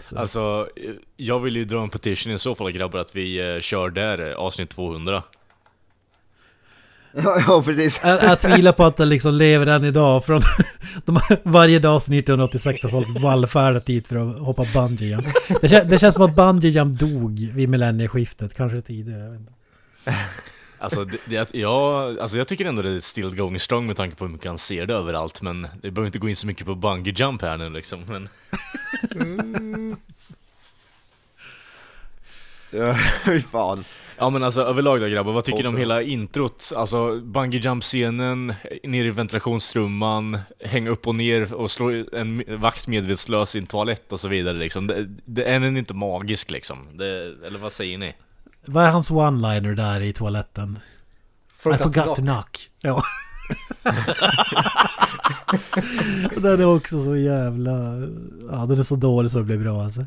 Så.
Alltså, eh, jag vill ju dra en petition i så fall grabbar att vi eh, kör där avsnitt 200.
Ja, ja, precis.
Jag, jag tvivlar på att det liksom lever än idag. Från de, varje dag sedan 1986 har folk vallfärdat dit för att hoppa bungee jump. Det, kän, det känns som att bungee jump dog vid millennieskiftet, kanske tidigare. Jag vet inte.
Alltså, det, det, ja, alltså jag tycker ändå det är still going strong med tanke på hur mycket han ser det överallt men det behöver inte gå in så mycket på bungee jump här nu liksom men
Ja, Fy fan.
Ja men alltså överlag då grabbar, vad tycker ni om hela introt? Alltså bungee jump scenen, ner i ventilationstrumman, hänga upp och ner och slå en vakt medvetslös i en toalett och så vidare liksom. Det, det är den inte magisk liksom, det, eller vad säger ni?
Vad är hans one-liner där i toaletten? I forgot to knock. Ja. den är också så jävla... Ja, den är så dålig så det blir bra alltså.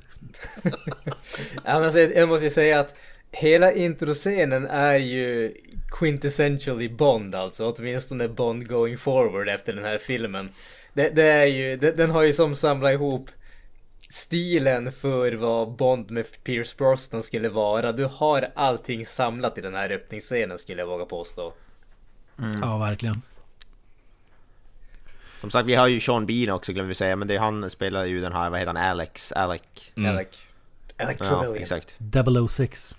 Ja, men alltså, jag måste ju säga att hela introscenen är ju quintessentially Bond alltså, åtminstone Bond going forward efter den här filmen. Det, det är ju, det, den har ju som samlat ihop stilen för vad Bond med Pierce Brosnan skulle vara. Du har allting samlat i den här öppningsscenen skulle jag våga påstå.
Ja, verkligen.
Som sagt, vi har ju Sean Bean också glömmer vi säga, men det är han spelar ju den här, vad heter han, Alex? Alec?
Mm.
Alec, Alec
Ja,
Trevelyan.
exakt.
006.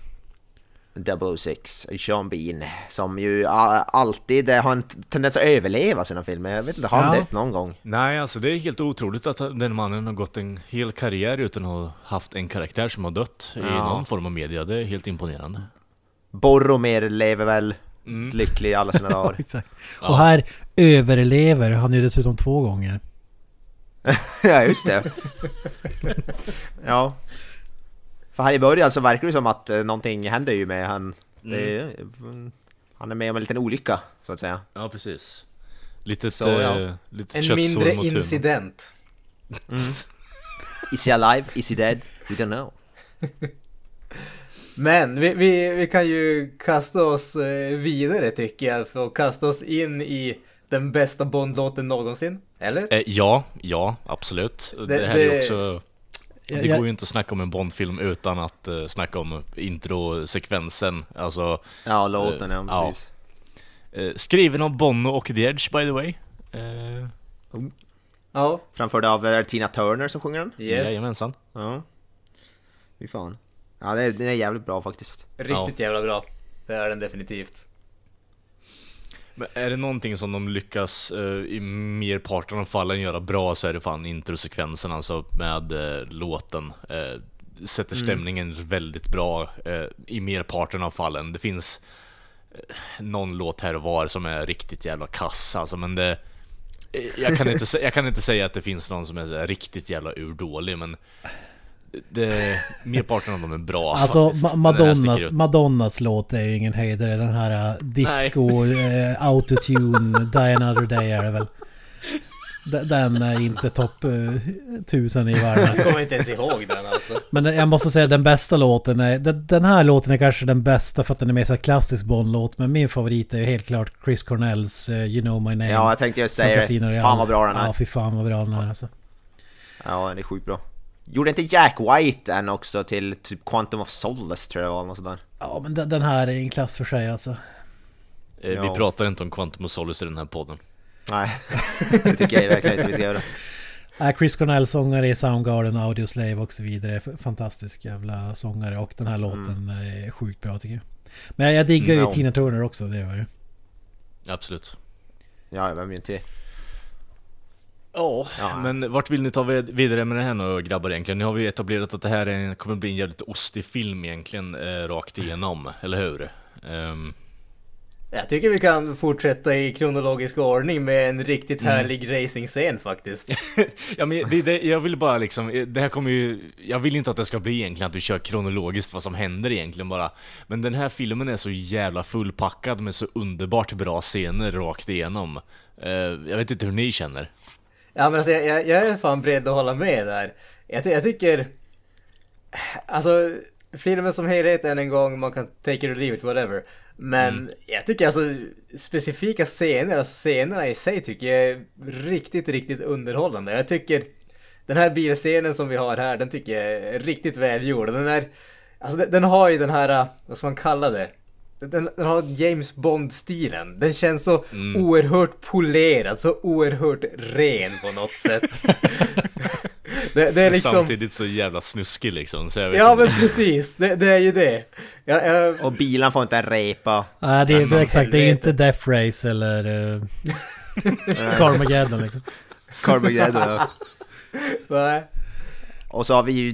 006, Sean Bean, som ju alltid eh, har en tendens att överleva sina filmer. Jag vet inte, har han
Ja.
dött någon gång?
Nej, alltså det är helt otroligt att den mannen har gått en hel karriär utan att ha haft en karaktär som har dött i
Ja.
någon form av media. Det är helt imponerande.
Boromir lever väl
Mm.
lycklig i alla sina dagar.
Exakt.
Ja.
Och här överlever han ju dessutom två gånger.
ja, just det. ja. För här i början så verkar det som att eh, någonting händer ju med han. Det är, han är med om en liten olycka, så att säga.
Ja, precis. Litet,
Så, ja.
eh, litet
En mindre incident.
Is he alive? Is he dead? We don't know.
Men vi, vi, vi kan ju kasta oss eh, vidare tycker jag för att kasta oss in i den bästa Bond-låten någonsin. Eller?
Eh, ja, ja, absolut. Det,
Det-
här är ju
det-
också... Det går ju inte att snacka om en Bondfilm utan att uh, snacka om introsekvensen. Alltså,
Ja, låten, ja,
Ja.
precis.
eh, skriven av Bono och The Edge by the way. Eh,
Ja,
Framförd av eh, Tina Turner som sjunger den.
yes.
Jajamensan.
Ja. Fy fan. Ja, det är, den är jävligt bra faktiskt.
Riktigt jävla bra. Det är den definitivt.
Men är det någonting som de lyckas eh, i merparten av fallen göra bra så är det fan introsekvensen alltså med eh, låten. Eh, sätter stämningen väldigt bra i merparten av fallen. Det finns någon låt här och var som är riktigt jävla kass alltså, men det... Jag kan, inte, jag kan inte säga att det finns någon som är riktigt jävla urdålig men det, merparten av dem är bra
Alltså
faktiskt.
Madonnas. Madonnas låt är ju ingen höjdare. Den här uh, disco, uh, autotune, Die Another Day är det väl. Den är inte topp uh, tusen i världen.
Jag kommer inte ens ihåg den alltså.
Men jag måste säga den bästa låten är... Den, den här låten är kanske den bästa för att den är mer så klassisk Bond-låt. Men min favorit är ju helt klart Chris Cornells uh, You know my name.
Ja, jag tänkte just säga det. Fan vad bra den
Ja,
är.
fy fan vad bra den är alltså.
Ja, den är sjukt bra. Gjorde inte Jack White en också till typ Quantum of Solace tror jag det var, något sånt där?
Ja, men den, den här är en klass för sig alltså.
Eh, Vi
Ja.
pratar inte om Quantum of Solace i den här podden.
Nej, det tycker jag verkligen inte vi ska göra.
Chris Cornell sångare i Soundgarden, Audioslave och så vidare. Fantastisk jävla sångare och den här låten är sjukt bra tycker jag. Men jag diggar ju
Mm.
Tina Turner också, det var ju.
Absolut.
Ja, vem inte?
Ja,
Ja.
men vart vill ni ta vid- vidare med det här nu grabbar egentligen? Nu har vi etablerat att det här är kommer bli en jävligt ostig film egentligen, eh, rakt igenom, eller hur? Ehm,
Jag tycker vi kan fortsätta i kronologisk ordning med en riktigt härlig racingscen faktiskt.
ja men det, det, jag vill bara liksom, det här kommer ju, jag vill inte att det ska bli egentligen att du kör kronologiskt vad som händer egentligen bara. Men den här filmen är så jävla fullpackad med så underbart bra scener rakt igenom. Eh, jag vet inte hur ni känner.
Ja men alltså jag, jag, jag är fan beredd att hålla med där. Jag, jag tycker... Alltså, filmen som helhet än en gång, man kan take it or leave it, whatever. Men jag tycker alltså specifika scener, alltså scenerna i sig tycker jag är riktigt, riktigt underhållande. Jag tycker den här bilscenen som vi har här, den tycker jag är riktigt välgjord. Den är, alltså den, den har ju den här, vad ska man kalla det? Den, den har James Bond-stilen. Den känns så oerhört polerad, så oerhört ren på något sätt. det, det är liksom...
Samtidigt så jävla snuskig liksom, så jag vet
Ja
inte.
men precis, det, det är ju det. Jag, jag,
Och bilen får inte repa.
Nej, det är
Nästan
exakt. Det är inte Death Race eller uh, Carmageddon liksom.
Carmageddon.
nej.
Och så har vi ju,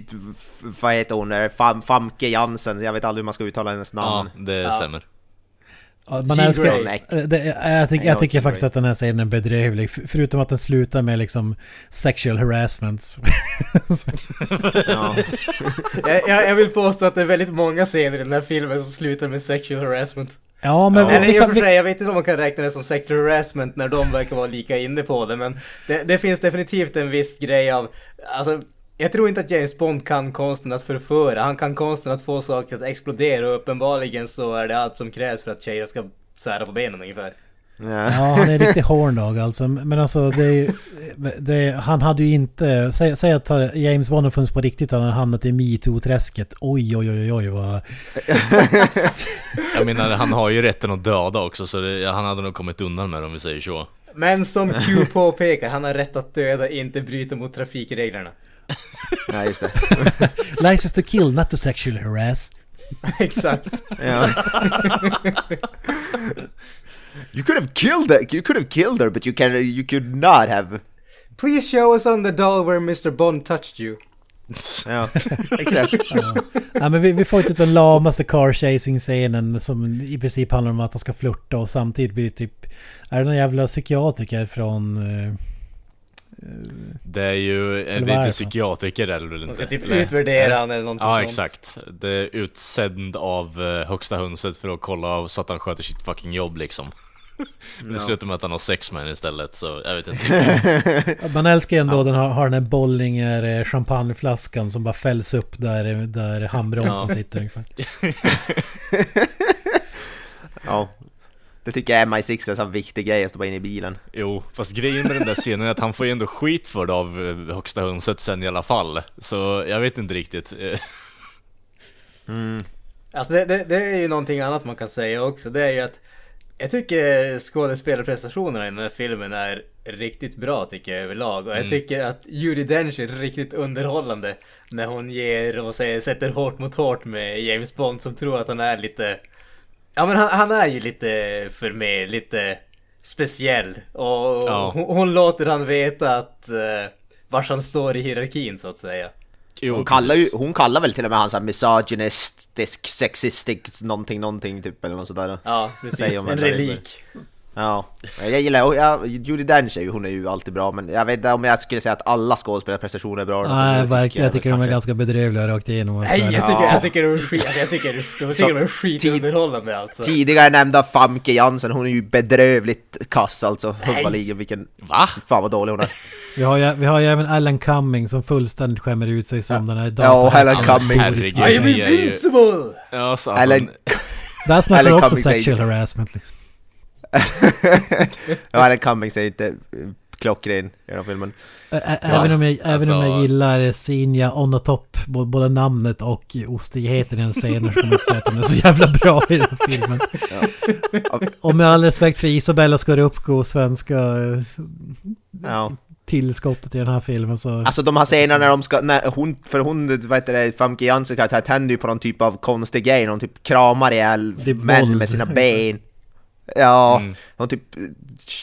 vad heter hon? Fam, Famke Jansen, jag vet aldrig hur man ska uttala hennes
Ja,
namn.
det
Ja.
stämmer.
Ja, man älskar... Eh, Det, jag, tycker,
Ja,
jag tycker faktiskt att den här scenen är bedrövlig. Förutom att den slutar med liksom sexual harassment.
Ja.
Jag, jag, vill påstå att det är väldigt många scener i den här filmen som slutar med sexual harassment.
ja, men...
Eller
vi
i och för sig, jag vet inte om man kan räkna det som sexual harassment när de verkar vara lika inne på det, men det, det finns definitivt en viss grej av, alltså, jag tror inte att James Bond kan konsten att förföra, han kan konsten att få saker att explodera och uppenbarligen så är det allt som krävs för att tjejer ska sära på benen ungefär.
Ja.
Ja, han är en riktig horndog alltså. Men alltså det är ju... Det är, han hade ju inte... Säg, säg att James Bond har funnits på riktigt. Han hade hamnat i metoo-träsket. Oj, oj, oj, oj vad...
Jag menar, han har ju rätten att döda också, så det, han hade nog kommit undan med det om vi säger så.
Men som Q påpekar, han har rätt att döda, inte bryta mot trafikreglerna.
ja, just det.
License to kill, not to sexually harass.
Exakt.
Ja. you could have killed her, you could have killed her, but you can, you could not have.
Please show us on the doll where Mr Bond touched you.
Ja, exakt.
Ja, men vi, vi får inte den lamaste car chasing scenen som i princip handlar om att han ska flirta och samtidigt blir typ... Är det någon jävla psykiatriker från...
Det är ju, det är inte
det?
psykiatriker det väl
De
inte?
ska typ
Eller-
utvärdera han eller någonting
Ja
sånt.
exakt. Det är utsänd av eh, högsta hönset för att kolla så att han sköter sitt fucking jobb liksom. Det slutar med att han har sex med henne istället, så jag vet inte.
Man älskar ändå den har, har den här Bollinger eh, champagneflaskan som bara fälls upp där, där handbromsen
Ja.
sitter ungefär.
Ja. Det tycker jag MI6 är en sån viktig grej att stoppa in i bilen.
Jo, fast grejen med den där scenen är att han får ju ändå skit för det av eh, högsta hönset sen i alla fall. Så jag vet inte riktigt. Eh,
Alltså det, det, det är ju någonting annat man kan säga också. Det är ju att jag tycker skådespelarprestationerna i den här filmen är riktigt bra tycker jag överlag. Och jag tycker att Judi Dench är riktigt underhållande när hon ger och säger, sätter hårt mot hårt med James Bond som tror att han är lite... Ja men han, han är ju lite för mig, lite speciell. Och
Ja.
hon, hon låter han veta att uh, vars han står i hierarkin så att säga.
Jo,
Hon kallar, ju, hon kallar väl till och med han såhär misogynistisk, sexistisk, någonting, någonting typ eller något sådär.
Ja, precis. En relik.
Ja, jag gillar, jag, Judi Dench är ju, hon är ju alltid bra men jag vet inte om jag skulle säga att alla skådespelarprestationer är bra.
Nej, verkligen. Jag tycker de är
kanske-
ganska bedrövliga rakt igenom.
Nej, jag tycker,
Ja.
jag tycker de är skit, alltså, jag tycker, jag tycker de är skitunderhållande alltså.
Tidigare nämnda Famke Jansen, hon är ju bedrövligt kass alltså. Hubbaligen, vilken...
Va?
Fan vad dålig hon är.
Vi har ju, vi har ju även Alan Cumming som fullständigt skämmer ut sig som den här
Ja. Cummings.
herregud.
I am invincible!
Ja, så, alltså,
Eller-
Där snackar du
Alan
också sexual harassment.
ja, Helen Cummings är inte eh, klockren i den filmen.
Ä- ä- Även om jag, även om jag
alltså-
gillar Sinja on the top, både namnet och ostigheten i den scenen, så kan man inte säga att den är så jävla bra i den filmen. Och med all respekt för Isabella Scorupco, svenska eh,
Ja.
tillskottet i den här filmen så...
Alltså de här scenerna när de ska, när hon, för hon, vad heter det, Famke karaktär tänder ju på någon typ av konstig grej, någon typ kramar ihjäl
Det
män med sina ben. Ja,
Mm.
hon typ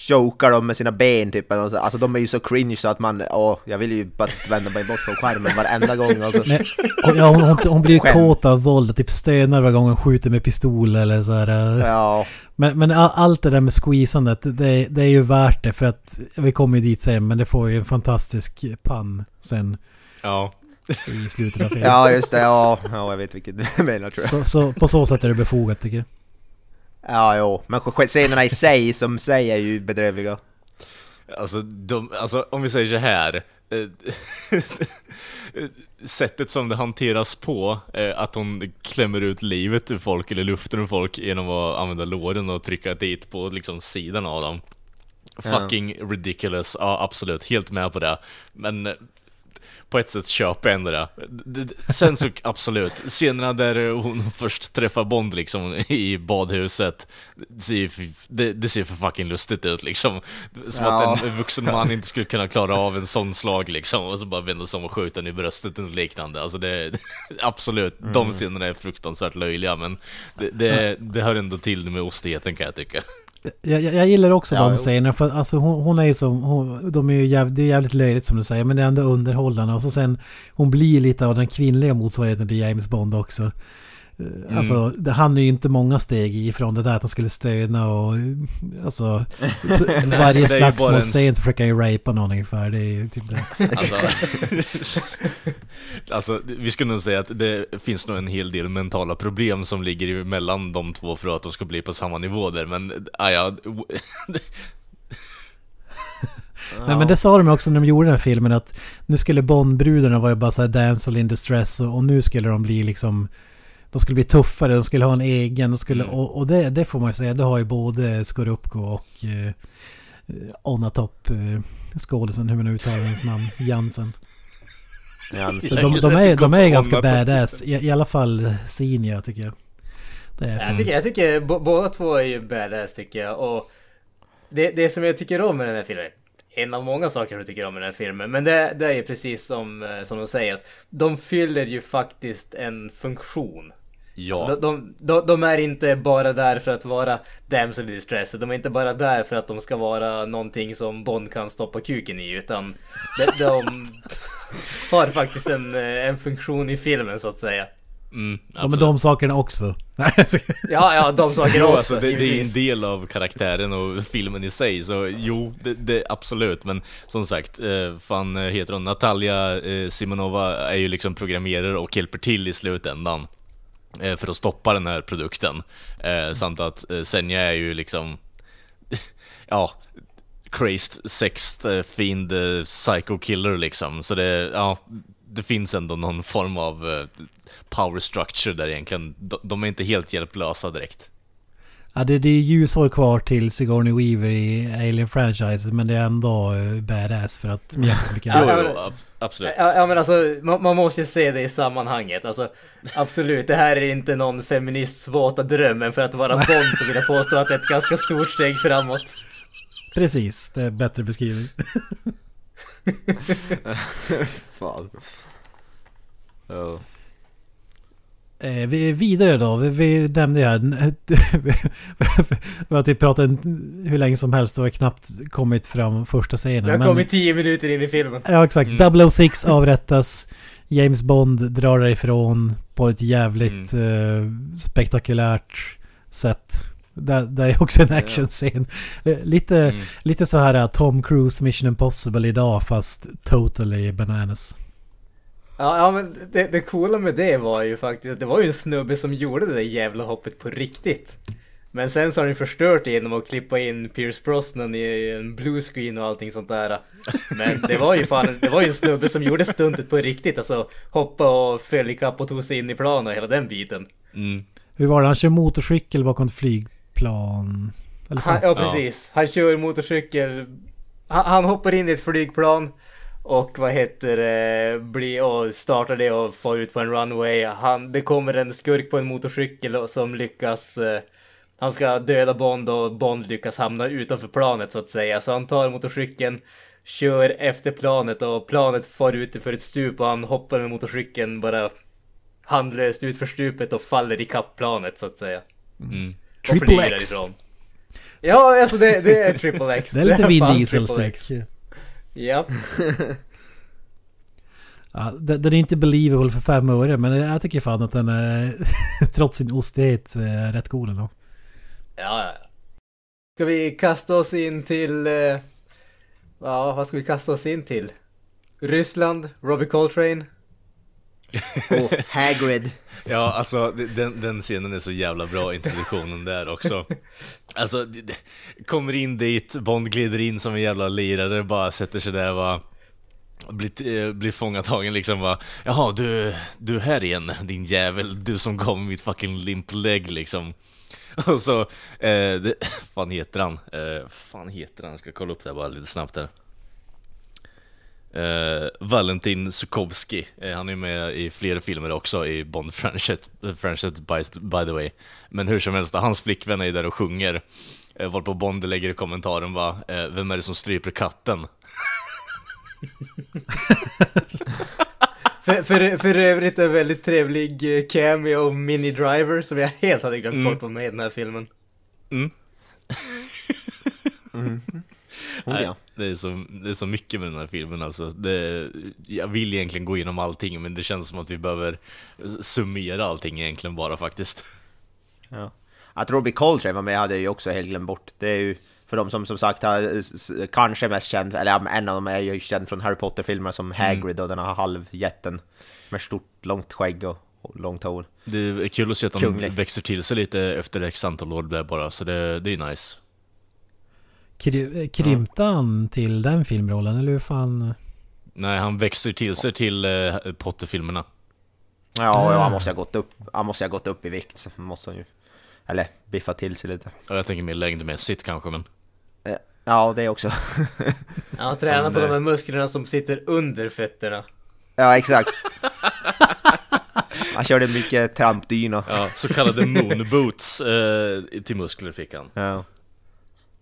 chokar dem med sina ben typ, alltså de är ju så cringe så att man, åh, jag vill ju bara vända mig bort från skärmen varenda gång alltså.
Men, och ja, hon, hon, hon blir ju kåt av våld och typ stönar varje gång hon skjuter med pistol eller så här. eh.
Ja,
Men, men all- allt det där med squeezandet, det, det är ju värt det för att vi kommer ju dit sen men det får ju en fantastisk pann sen
ja.
i slutet av filmen.
ja just det, ja, ja jag vet vilket du menar tror jag.
Så, så på så sätt är det befogat tycker jag.
Ja, jo, men scenerna i sig som sig är ju bedrövliga.
Alltså, de, alltså om vi säger så här. eh, Sättet som det hanteras på, eh, att hon klämmer ut livet ur folk eller luften ur folk genom att använda låren och trycka dit på liksom sidan av dem. Fucking ridiculous, ja absolut, helt med på det. Men på ett sätt. D- d- Sen så absolut, scenerna där hon först träffar Bond liksom i badhuset, det ser, det, det ser för fucking lustigt ut liksom. Som
Ja.
att en vuxen man inte skulle kunna klara av en sån slag liksom, och så bara vända sig om och skjuta den i bröstet och liknande. Alltså det, absolut, de scenerna är fruktansvärt löjliga men det, det, det hör ändå till med ostigheten kan jag tycka.
Jag, jag, jag gillar också
Ja,
de scenerna för alltså hon, hon är ju som, hon, de är ju jäv, det är jävligt löjligt som du säger men det är ändå underhållande och så sen hon blir lite av den kvinnliga motsvarigheten till James Bond också. Eh, Alltså det, han är ju inte många steg ifrån det där att han skulle stöna och alltså varje
alltså, det
slagsmålscen
en-
så försöker han ju rapa någon ungefär. Det är ju typ det.
Alltså, alltså, vi skulle nog säga att det finns nog en hel del mentala problem som ligger mellan de två för att de ska bli på samma nivå där, men ah, ja,
Men, men det sa de också när de gjorde den här filmen att nu skulle Bondbrudarna vara bara såhär damsel in distress och, och nu skulle de bli liksom de skulle bli tuffare, de skulle ha en egen, de skulle,
Mm.
och, och det, det får man ju säga, det har ju både Skorupko och eh, Onatop, eh, skådisen, hur man uttalar hennes namn, Jansen.
Jansen.
Så de, de
du
är, de är ganska badass, i, i alla fall Sinja tycker jag. Det är
Jag tycker, jag tycker båda två är ju badass tycker jag och det, det som jag tycker om med den här filmen, en av många saker jag tycker om med den här filmen, men det, det är ju precis som, eh, som de säger, att de fyller ju faktiskt en funktion.
Ja,
de, de, de, de är inte bara där för att vara damsel in distress, de är inte bara där för att de ska vara någonting som Bond kan stoppa kuken i, utan de, de har faktiskt en, en funktion i filmen så att säga.
mm,
de, är
absolut.
de sakerna också.
Ja, ja, de sakerna
Jo,
också.
alltså, det, det är en del av karaktären och filmen i sig, så jo, det, det absolut, men som sagt, eh, fan eh, heter hon, Natalia eh, Simonova är ju liksom programmerare och hjälper till i slutändan Eh, för att stoppa den här produkten. Eh, samt att eh, Senja är ju liksom, ja, crazed sext eh, fiend eh, psycho killer liksom, så det, ja, det finns ändå någon form av eh, power structure där egentligen, de, de är inte helt hjälplösa direkt.
Ja, det, det är ljusår kvar till Sigourney Weaver i Alien-franchiset men det är ändå eh, badass för att jättemycket
Ja,
Jo,
ja,
jo, absolut.
Ja, ja men alltså, man, man måste ju se det i sammanhanget. Alltså, absolut, det här är inte någon feminists våta dröm, men för att vara Bond så vill jag påstå att det är ett ganska stort steg framåt.
Precis, det är bättre beskrivning.
Fan. Ja.
Eh, vi är vidare då. Vi, vi nämnde ju här... vi har typ pratat en- hur länge som helst och har knappt kommit fram första scenen.
Vi har
men-
kommit tio minuter in i filmen.
Ja exakt.
Mm.
006 avrättas. James Bond drar därifrån på ett jävligt
Mm.
eh, spektakulärt sätt. Det, det är också en actionscen. Eh, Lite,
Mm.
lite så här uh, Tom Cruise Mission Impossible idag fast totally bananas.
Ja, ja men det, det coola med det var ju faktiskt, det var ju en snubbe som gjorde det där jävla hoppet på riktigt. Men sen så har ni förstört det genom att klippa in Pierce Brosnan i en bluescreen och allting sånt där. Men det var ju fan, det var ju en snubbe som gjorde stuntet på riktigt. Alltså hoppa och föll ikapp och tog sig in i planen och hela den biten.
Mm.
Hur var det? Han kör motorcykel bakom ett flygplan? Eller
Han, ja precis, han kör motorcykel. Han, han hoppar in i ett flygplan. Och vad heter det, blir och startar det och far ut på en runway. Han, det kommer en skurk på en motorcykel och- som lyckas eh, Han ska döda Bond och Bond lyckas hamna utanför planet så att säga. Så han tar motorcykeln, kör efter planet och planet far ut för ett stup och han hoppar med motorcykeln bara handlöst ut för stupet och faller i planet så att säga.
Mm.
Och
Triple X.
därifrån. Ja, alltså det, det är Triple X.
Det är lite Vin
fan
Stick.
Ja.
Den den är inte believable för fem öre men jag tycker fan att den är trots sin ostighet eh, rätt cool ändå.
Ja, ja. Ska vi kasta oss in till... Eh, ja, vad ska vi kasta oss in till? Ryssland, Robbie Coltrane.
Och Hagrid.
Ja, alltså den, den scenen är så jävla bra, introduktionen där också. Alltså, kommer in dit, Bond glider in som en jävla lirare, bara sätter sig där va. Blir, eh, blir fångatagen liksom va. Jaha, du, du är här igen, din jävel. Du som gav mig mitt fucking limp leg liksom. Och så, eh, det, fan heter han? Eh, fan heter han? Jag ska kolla upp det här bara lite snabbt där. Eh, Valentin Sukovski, eh, han är med i flera filmer också i Bond-franchiset, franchise by, by the way. Men hur som helst, hans flickvän är där och sjunger. Eh, varpå Bond lägger i kommentaren va, eh, vem är det som stryper katten?
För, för, för övrigt en väldigt trevlig cameo av Mini Driver som jag helt hade glömt
Mm.
bort på med i den här filmen.
Mm.
Oh, ja.
det, är så, det är så mycket med den här filmen alltså. Det, jag vill egentligen gå igenom allting men det känns som att vi behöver summera allting egentligen bara faktiskt.
Ja. Att Robbie Coltrane var med hade jag ju också helt glömt bort. Det är ju för de som som sagt har kanske mest känd, eller en av dem är ju känd från Harry Potter-filmerna som Hagrid och den här halvjätten med stort långt skägg och, långt hår.
Det är kul att se att de
Kunglig.
växer till sig lite efter x antal år bara, så det, det är nice.
Kry, eh, krympte han till den filmrollen eller hur fan?
Nej, han växer till sig till eh, Potter-filmerna.
Ja, ja han måste ha gått upp, han måste ha gått upp i vikt, så måste han ju... Eller biffa till sig lite.
Ja, jag tänker mer längdmässigt kanske, men...
Eh, Ja, det också.
Han tränar
Men,
på de
eh,
här musklerna som sitter under fötterna.
ja, exakt. Han körde mycket trampdyna.
Ja, så kallade moonboots eh, till muskler fick han.
Ja.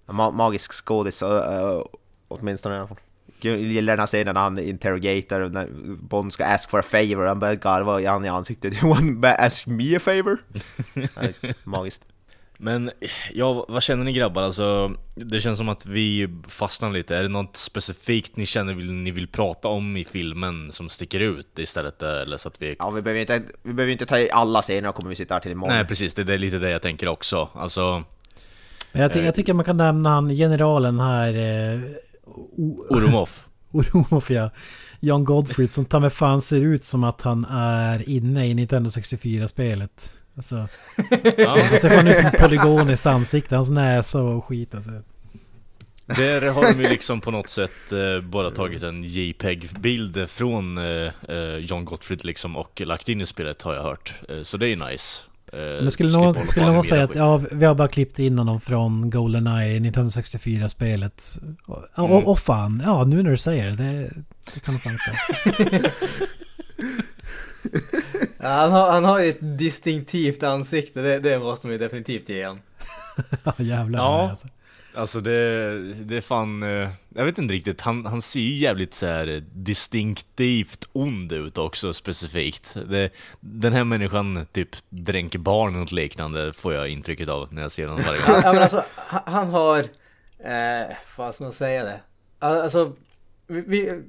Ma magisk skådis, uh, åtminstone i alla fall. Jag gillar den här scenen när han interrogator, när Bond ska ask for a favor, han börjar garva i han i ansiktet. You want to ask me a favor? Magiskt.
Men, ja, vad känner ni grabbar? Alltså, det känns som att vi fastnar lite. Är det något specifikt ni känner ni vill prata om i filmen som sticker ut istället? Eller så att vi...
Ja, vi behöver inte, vi behöver inte ta i alla scener, då kommer vi sitta här till imorgon.
Nej precis, det är lite det jag tänker också. Alltså,
Men jag, ty-
Eh.
jag tycker man kan nämna han generalen här... Eh,
Orumov.
Oromov ja. John Godfrey som ta med fan ser ut som att han är inne i Nintendo 64-spelet. Alltså,
Ja,
han ser fan ut som ett polygoniskt ansikte, hans näsa och skit alltså.
där har de ju liksom på något sätt eh, bara tagit en JPEG-bild från eh, eh, John Gottfried liksom och lagt in i spelet har jag hört. Eh, så det är ju nice. Eh,
Men skulle någon, skulle någon säga att ja, vi har bara klippt in honom från Goldeneye, Nintendo 64-spelet. Och, och,
Mm.
och fan, ja nu när du säger det, det, det kan nog fan stämma.
Ja, han, har, han har ju ett distinktivt ansikte, det, det måste man ju definitivt ge han.
Ja jävlar.
Ja.
Alltså.
Alltså det, det är fan, eh, jag vet inte riktigt, han, han ser ju jävligt så här distinktivt ond ut också specifikt. Det, den här människan typ dränker barn och något liknande får jag intrycket av när jag ser honom varje gång.
Ja, men alltså, han har... Eh, vad ska man säga det? Alltså, vi, vi,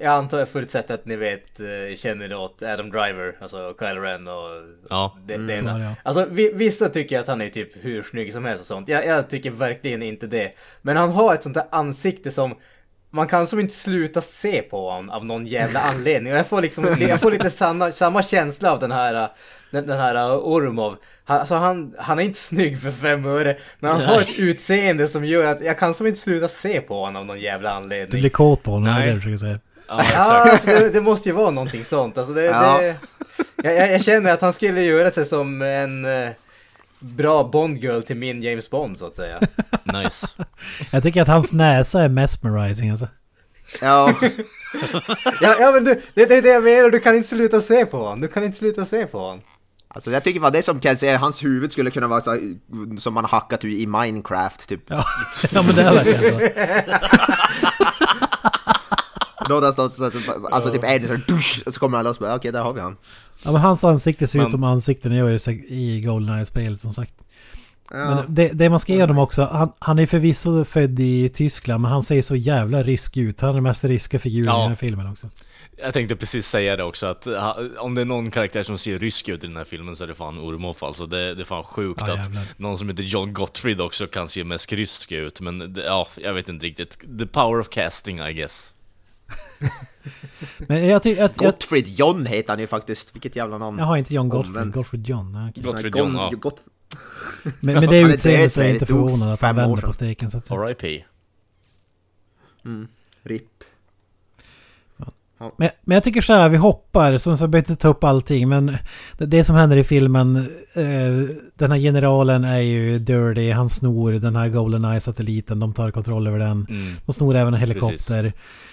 jag antar, jag förutsätter att ni vet, eh, känner åt Adam Driver, alltså Kyle Ren och
Ja.
det,
Mm,
det ena.
det, ja.
Alltså vi, vissa tycker att han är typ hur snygg som helst och sånt. Jag, jag tycker verkligen inte det. Men han har ett sånt där ansikte som man kan som inte sluta se på honom av någon jävla anledning. Och jag får liksom, jag får lite samma, samma känsla av den här, den, den här Ormov. Han, alltså han, han är inte snygg för fem öre, men han har ett utseende som gör att jag kan som inte sluta se på honom av någon jävla
Du
anledning.
blir kåt på honom, det är
Nej.
det du försöker säga.
Ja, exakt.
alltså det, det måste ju vara någonting sånt. Alltså det,
Ja.
det, jag, jag känner att han skulle göra sig som en eh, bra Bond-girl till min James Bond så att säga.
Nice.
Jag tycker att hans näsa är mesmerizing alltså.
Ja,
Ja, ja men du, det, det är det jag menar, du kan inte sluta se på honom. Du kan inte sluta se på honom.
alltså jag tycker vad det som kan säga, hans huvud skulle kunna vara så, som man hackat i Minecraft typ.
Ja, ja men det är verkligen så.
Någonstans, så, så, alltså typ en sån dusch, så kommer han loss bara okej där har vi han.
Ja, men hans ansikte ser ut
Men-
som ansikten gör i, i Goldeneye-spelet som sagt.
Ja.
Men det, det man ska ge dem också, han, han är förvisso född i Tyskland men han ser så jävla rysk ut. Han är den mest ryska figuren
Ja.
i den här filmen också.
Jag tänkte precis säga det också att om det är någon karaktär som ser rysk ut i den här filmen så är det fan Ormov alltså. Det, det är fan sjukt
Ja,
att någon som heter John Gottfried också kan se mest rysk ut. Men det, ja, jag vet inte riktigt. The power of casting I guess.
Men jag tycker att... Jag,
Gottfried John heter han ju faktiskt, vilket jävla namn.
jag har inte John Gottfried,
Omvänt.
Gottfried John.
Gottfried
Nej,
John, ja.
Gott...
Men, men det
är
utseendet så är jag
död,
inte förvånad att han
fem år
vänder på steken så att säga.
R.I.P.
RIP.
Men, men jag tycker så här, vi hoppar, som så jag behöver inte ta upp allting, men det, det som händer i filmen, eh, den här generalen är ju dirty, han snor den här Goldeneye-satelliten, de tar kontroll över den.
Mm.
De snor även en helikopter.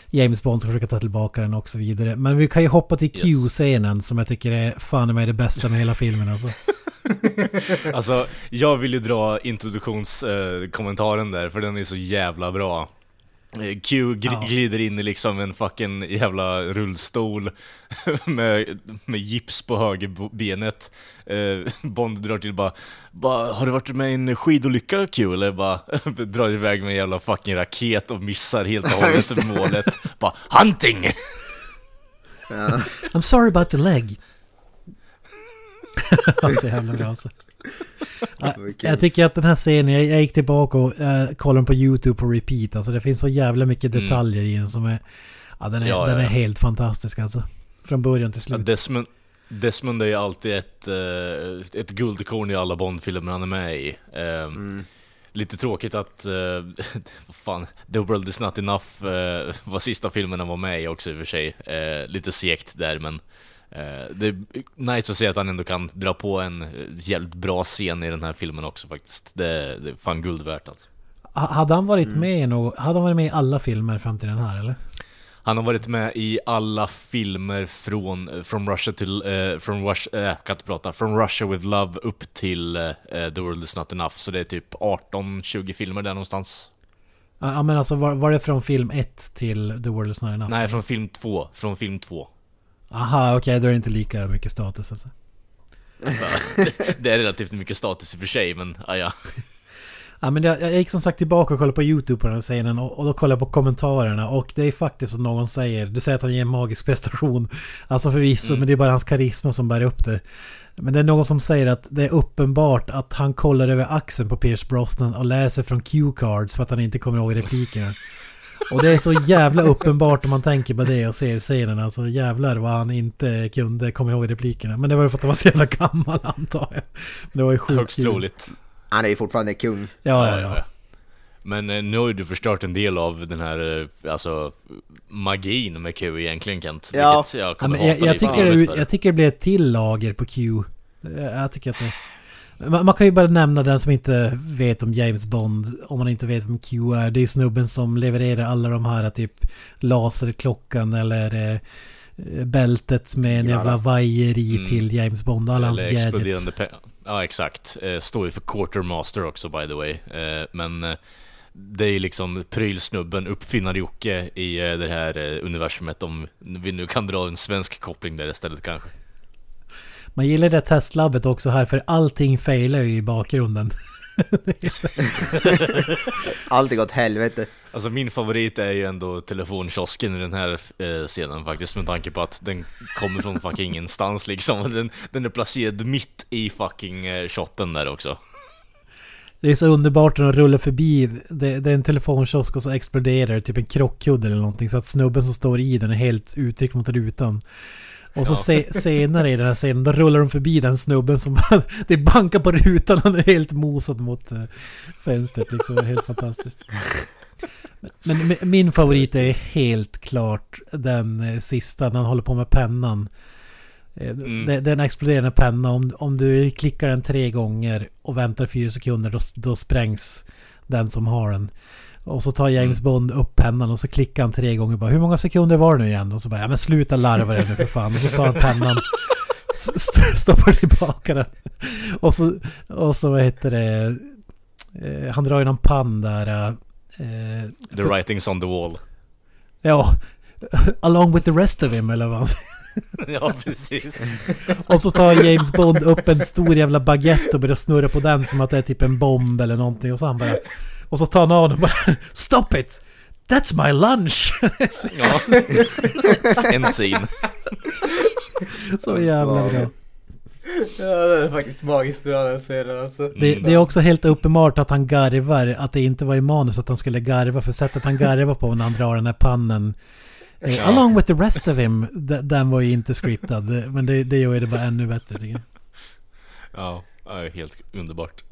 James Bond ska försöka ta tillbaka den och så vidare. Men vi kan ju hoppa till
Yes.
Q-scenen som jag tycker är fan mig det bästa med hela filmen alltså.
Alltså, jag vill ju dra introduktionskommentaren där, för den är så jävla bra. Eh, Q glider in i liksom en fucking jävla rullstol med, med gips på högerbenet. Eh, Bond drar till bara, bara 'Har du varit med i en skidolycka Q?' Eller bara drar iväg med en jävla fucking raket och missar helt och hållet målet. Bara 'Hunting!'
I'm sorry about the leg. så jävla bra alltså. Ja, Jag tycker att den här scenen, jag, jag gick tillbaka och uh, kollade på YouTube på repeat. Alltså det finns så jävla mycket
Mm.
detaljer i den som är... Ja den är,
Ja,
den
ja,
är
ja.
helt fantastisk alltså. Från början till
Ja,
slut.
Desmond, Desmond är ju alltid ett, eh, ett guldkorn i alla Bond-filmer han är med i. Ehm, Lite tråkigt att, uh, fan, The World Is Not Enough uh, var sista filmen han var med i också i och för sig. Lite segt där men det är nice att se att han ändå kan dra på en eh, jävligt bra scen i den här filmen också faktiskt. Det, det är fan guld värt alltså.
Ha- Hade han varit
Mm.
med i något, hade han varit med i alla filmer fram till den här eller?
Han har varit med i alla filmer från eh, From Russia till, eh, from Russia, eh, kan inte prata, From Russia with Love upp till eh, The World Is Not Enough. Så det är typ 18-20 filmer där någonstans.
Ja ja, men alltså var, var det från film 1 till The World Is Not Enough?
Nej, från film 2. Från film 2.
Aha, okej då är det inte lika mycket status alltså.
Så, det, det är relativt mycket status i och för sig, men ah, ja.
Ja men jag, jag gick som sagt tillbaka och kollade på YouTube på den här scenen och, och då kollade jag på kommentarerna och det är faktiskt som någon säger, du säger att han ger en magisk prestation. Alltså förvisso,
Mm.
men det är bara hans karisma som bär upp det. Men det är någon som säger att det är uppenbart att han kollar över axeln på Pierce Brosnan och läser från Q-cards för att han inte kommer ihåg replikerna. Och det är så jävla uppenbart om man tänker på det och ser scenen. Alltså jävlar vad han inte kunde komma ihåg replikerna. Men det var ju för att han var så jävla gammal antar jag. Men det var ju sjukt
Högst troligt.
Han är ju fortfarande kung.
Ja, ja, ja.
Men eh, nu har ju du förstört en del av den här, eh, alltså, magin med Q egentligen Kent.
Ja.
Vilket jag
Ja,
kommer
men jag, jag, tycker det, jag tycker det blir ett till lager på Q. Eh, Jag tycker att det... Man, man kan ju bara nämna den som inte vet om James Bond, om man inte vet vem Q är. Det är snubben som levererar alla de här typ laserklockan eller eh, bältet med en jävla vajer i
Mm.
till James Bond. Alla hans gadgets.
Ja, exakt. Eh, står ju för Quartermaster också by the way. Eh, men eh, det är ju liksom prylsnubben, uppfinnar-Jocke i det här universumet om vi nu kan dra en svensk koppling där istället kanske.
Man gillar det testlabbet också här för allting failar ju i bakgrunden. Det är så-
Allt går åt helvete.
Alltså min favorit är ju ändå telefonkiosken i den här eh, scenen faktiskt med tanke på att den kommer från fucking ingenstans liksom. Den, den är placerad mitt i fucking eh, shotten där också.
Det är så underbart när de rullar förbi. Det, det är en telefonkiosk och så exploderar det typ en krockkudde eller någonting. Så att snubben som står i den är helt uttryckt mot rutan. Och så
Ja.
se, senare i den här scenen, då rullar de förbi den snubben som. Det bankar på rutan och han är helt mosad mot uh, fönstret liksom. Det är helt fantastiskt. Men, men min favorit är helt klart den eh, sista, när han håller på med pennan. Eh,
Mm.
Det, det är en exploderande penna. Om, om du klickar den tre gånger och väntar fyra sekunder då, då sprängs den som har den. Och så tar James Bond upp pennan och så klickar han tre gånger bara Hur många sekunder var det nu igen? Och så bara Ja men sluta larva dig nu för fan. Och så tar han pennan Stoppar tillbaka den. Och så, och så vad heter det eh, Han drar ju någon pann där eh,
The writings on the wall.
Ja Along with the rest of him eller vad han säger.
ja, precis.
Och så tar James Bond upp en stor jävla baguette och börjar snurra på den som att det är typ en bomb eller någonting. Och så han bara... Och så tar han av den och bara Stop it! That's my lunch!
Ja. En scen.
så jävla bra.
Ja, det är faktiskt magiskt bra den scenen alltså.
Det, det är också helt uppenbart att han garvar, att det inte var i manus att han skulle garva. För sättet han garvar på när han drar den här pannen. Eh,
Ja.
Along with the rest of him, den var ju inte scriptad. Men det, det gör det bara ännu bättre tycker jag.
Ja, ja, helt underbart.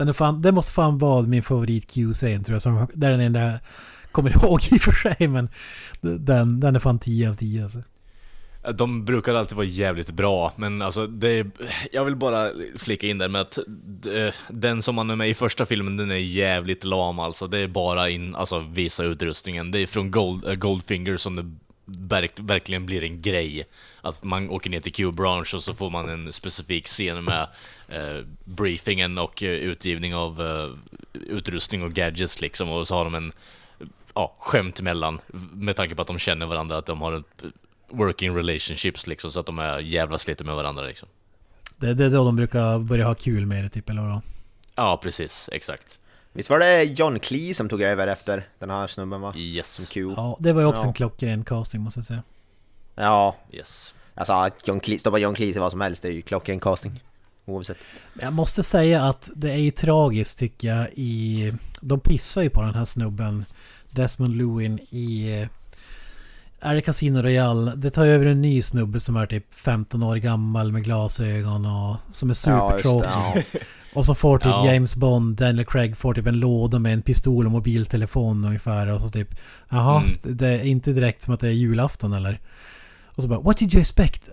Den är fan, det måste fan vara min favorit Q-scen tror jag. Som, det är den enda jag kommer ihåg i och för sig. Men den, den är fan 10 av 10 alltså.
De brukar alltid vara jävligt bra, men alltså det Jag vill bara flika in där med att den som man är med i första filmen, den är jävligt lam alltså. Det är bara in, alltså visa utrustningen. Det är från Gold, eh, Goldfinger som det verk, verkligen blir en grej. Att man åker ner till Q-branch och så får man en specifik scen med eh, briefingen och eh, utgivning av eh, utrustning och gadgets liksom. Och så har de en ja, skämt emellan med tanke på att de känner varandra, att de har en working relationships liksom, så att de är jävla sliter med varandra liksom.
Det, det är då de brukar börja ha kul med det typ eller vadå?
Ja, precis, exakt.
Visst var det John Clee som tog över efter den här snubben va? Som
Yes,
Q.
Ja, det var ju också
Ja.
en klockren casting måste jag säga.
Ja,
yes.
alltså att John Clee, stoppa John Cleese i vad som helst, det är ju klockren casting. Oavsett.
Jag måste säga att det är ju tragiskt tycker jag i... De pissar ju på den här snubben Desmond Lewin i... Är det Casino Royale? Det tar över en ny snubbe som är typ 15 år gammal med glasögon och som är supertråkig.
Ja.
Och så får typ
Ja.
James Bond, Daniel Craig får typ en låda med en pistol och mobiltelefon ungefär och så typ Jaha,
Mm.
det- det är inte direkt som att det är julafton eller? Och så bara What did you expect?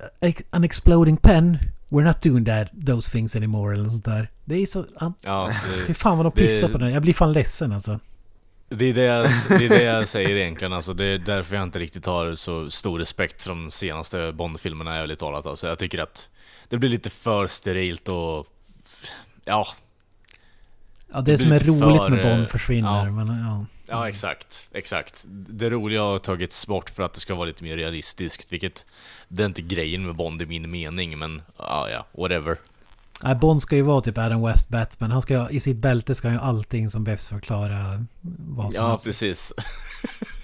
An exploding pen? We're not doing that, those things anymore eller sånt där. Det är så...
Ja,
Fy
det,
fan vad de
det-
pissar på den. Jag blir fan ledsen alltså.
det, är det, jag, det är det jag säger egentligen, alltså, det är därför jag inte riktigt har så stor respekt för de senaste Bond-filmerna, ärligt talat. Alltså, jag tycker att det blir lite för sterilt och... Ja,
Ja, det,
Det
som är roligt
för,
med Bond
eh,
försvinner.
ja.
Men, ja.
Ja, exakt. Exakt. Det roliga har tagits bort för att det ska vara lite mer realistiskt, vilket det är inte grejen med Bond i min mening, men ja, ja, whatever.
Nej, Bond ska ju vara typ Adam West Batman. Han ska I sitt bälte ska han ju allting som behövs förklara vad som
Ja,
helst.
precis.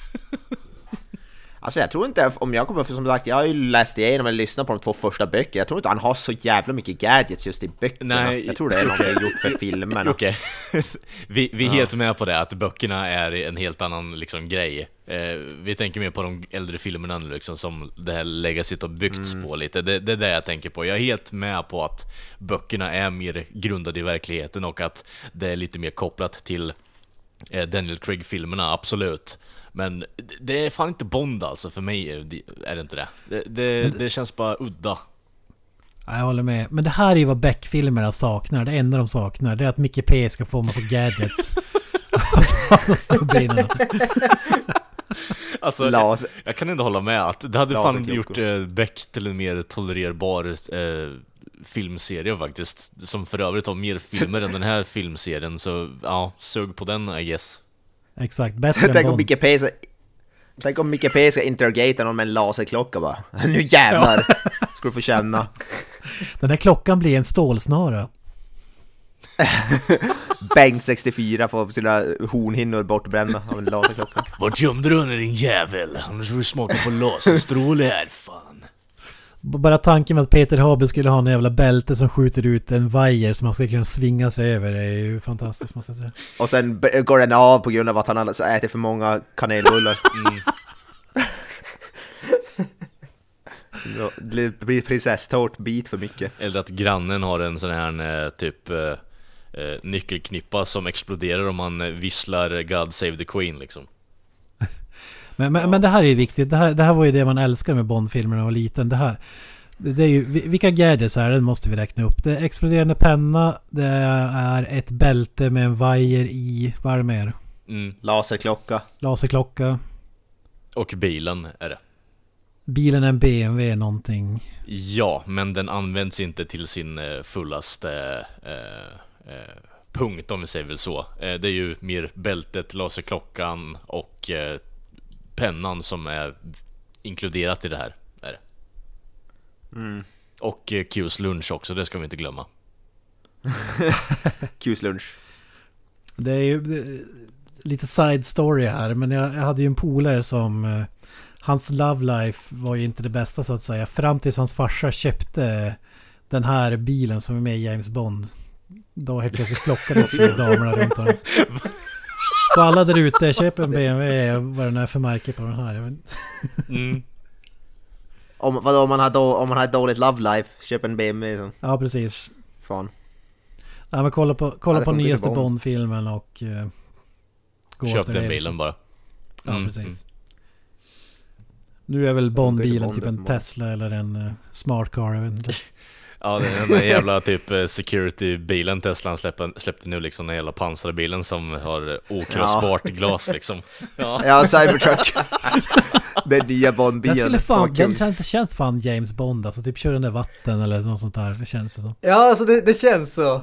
Alltså jag tror inte, om jag kommer för som sagt, jag har ju läst igenom eller lyssnat på de två första böckerna, jag tror inte han har så jävla mycket gadgets just i böckerna.
Nej,
jag tror det är något okay. gjort för filmerna.
Okej. vi vi är helt med på det, att böckerna är en helt annan liksom, grej. Eh, vi tänker mer på de äldre filmerna nu liksom, som det här legacyt har byggts på lite. Det, det är det jag tänker på. Jag är helt med på att böckerna är mer grundade i verkligheten och att det är lite mer kopplat till eh, Daniel Craig-filmerna, absolut. Men det- är fan inte Bond alltså, för mig är det- är det inte det. Det, det, det känns bara udda.
Ja, jag håller med. Men det här är ju vad Beck-filmerna saknar. Det enda de saknar det är att Micke P ska få massa gadgets. Och.
Alltså,
Las-
Jag kan inte hålla med att det hade fan gjort eh, Beck till en mer tolererbar eh, filmserie faktiskt. Som för övrigt har mer filmer än den här filmserien, så ja, sug på den I guess.
Exakt, bättre än
Tänk om
Bond.
Micke P ska... Tänk om Micke P ska interrogata någon med en laserklocka bara. Nu jävlar! Ska du få känna.
Den här klockan blir en stålsnara.
Bengt 64 får sina hornhinnor bortbrända av en laserklocka.
Vart gömde du henne din jävel? Annars får du smaka på laserstråle här fan.
Bara tanken med att Peter Haber skulle ha en jävla bälte som skjuter ut en vajer som man ska kunna svinga sig över är ju fantastiskt måste jag säga.
Och sen går den av på grund av att han har ätit för många kanelbullar. Då Det blir prinsesstårtbit för mycket.
Eller att grannen har en sån här eh, typ eh, eh, nyckelknippa som exploderar om man visslar God Save the Queen liksom.
Men, men, men det här är viktigt. Det här, det här var ju det man älskade med Bond-filmerna när man var liten. Det här, det, är ju, vi- vilka gadgets är det? Det måste vi räkna upp. Det är exploderande penna, det är ett bälte med en vajer i. Vad är det mer?
Mm.
Laserklocka.
Laserklocka.
Och bilen är det.
Bilen är en BMW någonting.
Ja, men den används inte till sin eh, fullaste eh, eh, punkt om vi säger väl så. Eh, det är ju mer bältet, laserklockan och eh, pennan som är inkluderat i det här. Är det.
Mm.
Och eh, Qs lunch också, det ska vi inte glömma.
Qs lunch.
Det är ju det, lite side story här. Men jag, jag hade ju en polare som... eh, Hans love life var ju inte det bästa så att säga. Fram tills hans farsa köpte den här bilen som är med i James Bond. Då helt plötsligt flockades ju damerna runt honom. Så alla där ute, köp en BMW, vad den är för märke på den här.
Mm.
Om, vadå, om, man har då, om man har ett dåligt love life, köp en BMW. Så.
ja, precis.
Fan.
Ja, men kolla på, kolla
Ja,
på nyaste. Bond-filmen och... Uh, gå
Köp
efter
den
det,
bilen
liksom.
bara.
Ja,
Mm,
precis.
mm.
Nu är väl Bond-bilen
Bond
typ en. Tesla eller en uh, Smart Car, jag vet inte.
Ja, det är den där jävla typ eh, security-bilen Teslan släppte, släppte nu liksom, den jävla pansarbilen som har eh, okrossbart glas liksom. Ja.
Ja, Cybertruck. den nya
Den
Bond-bilen.
skulle
Fan,
den känns, det känns fan James Bond alltså. Typ kör under vatten eller något sånt där. Det känns som.
Ja, alltså det, det känns så.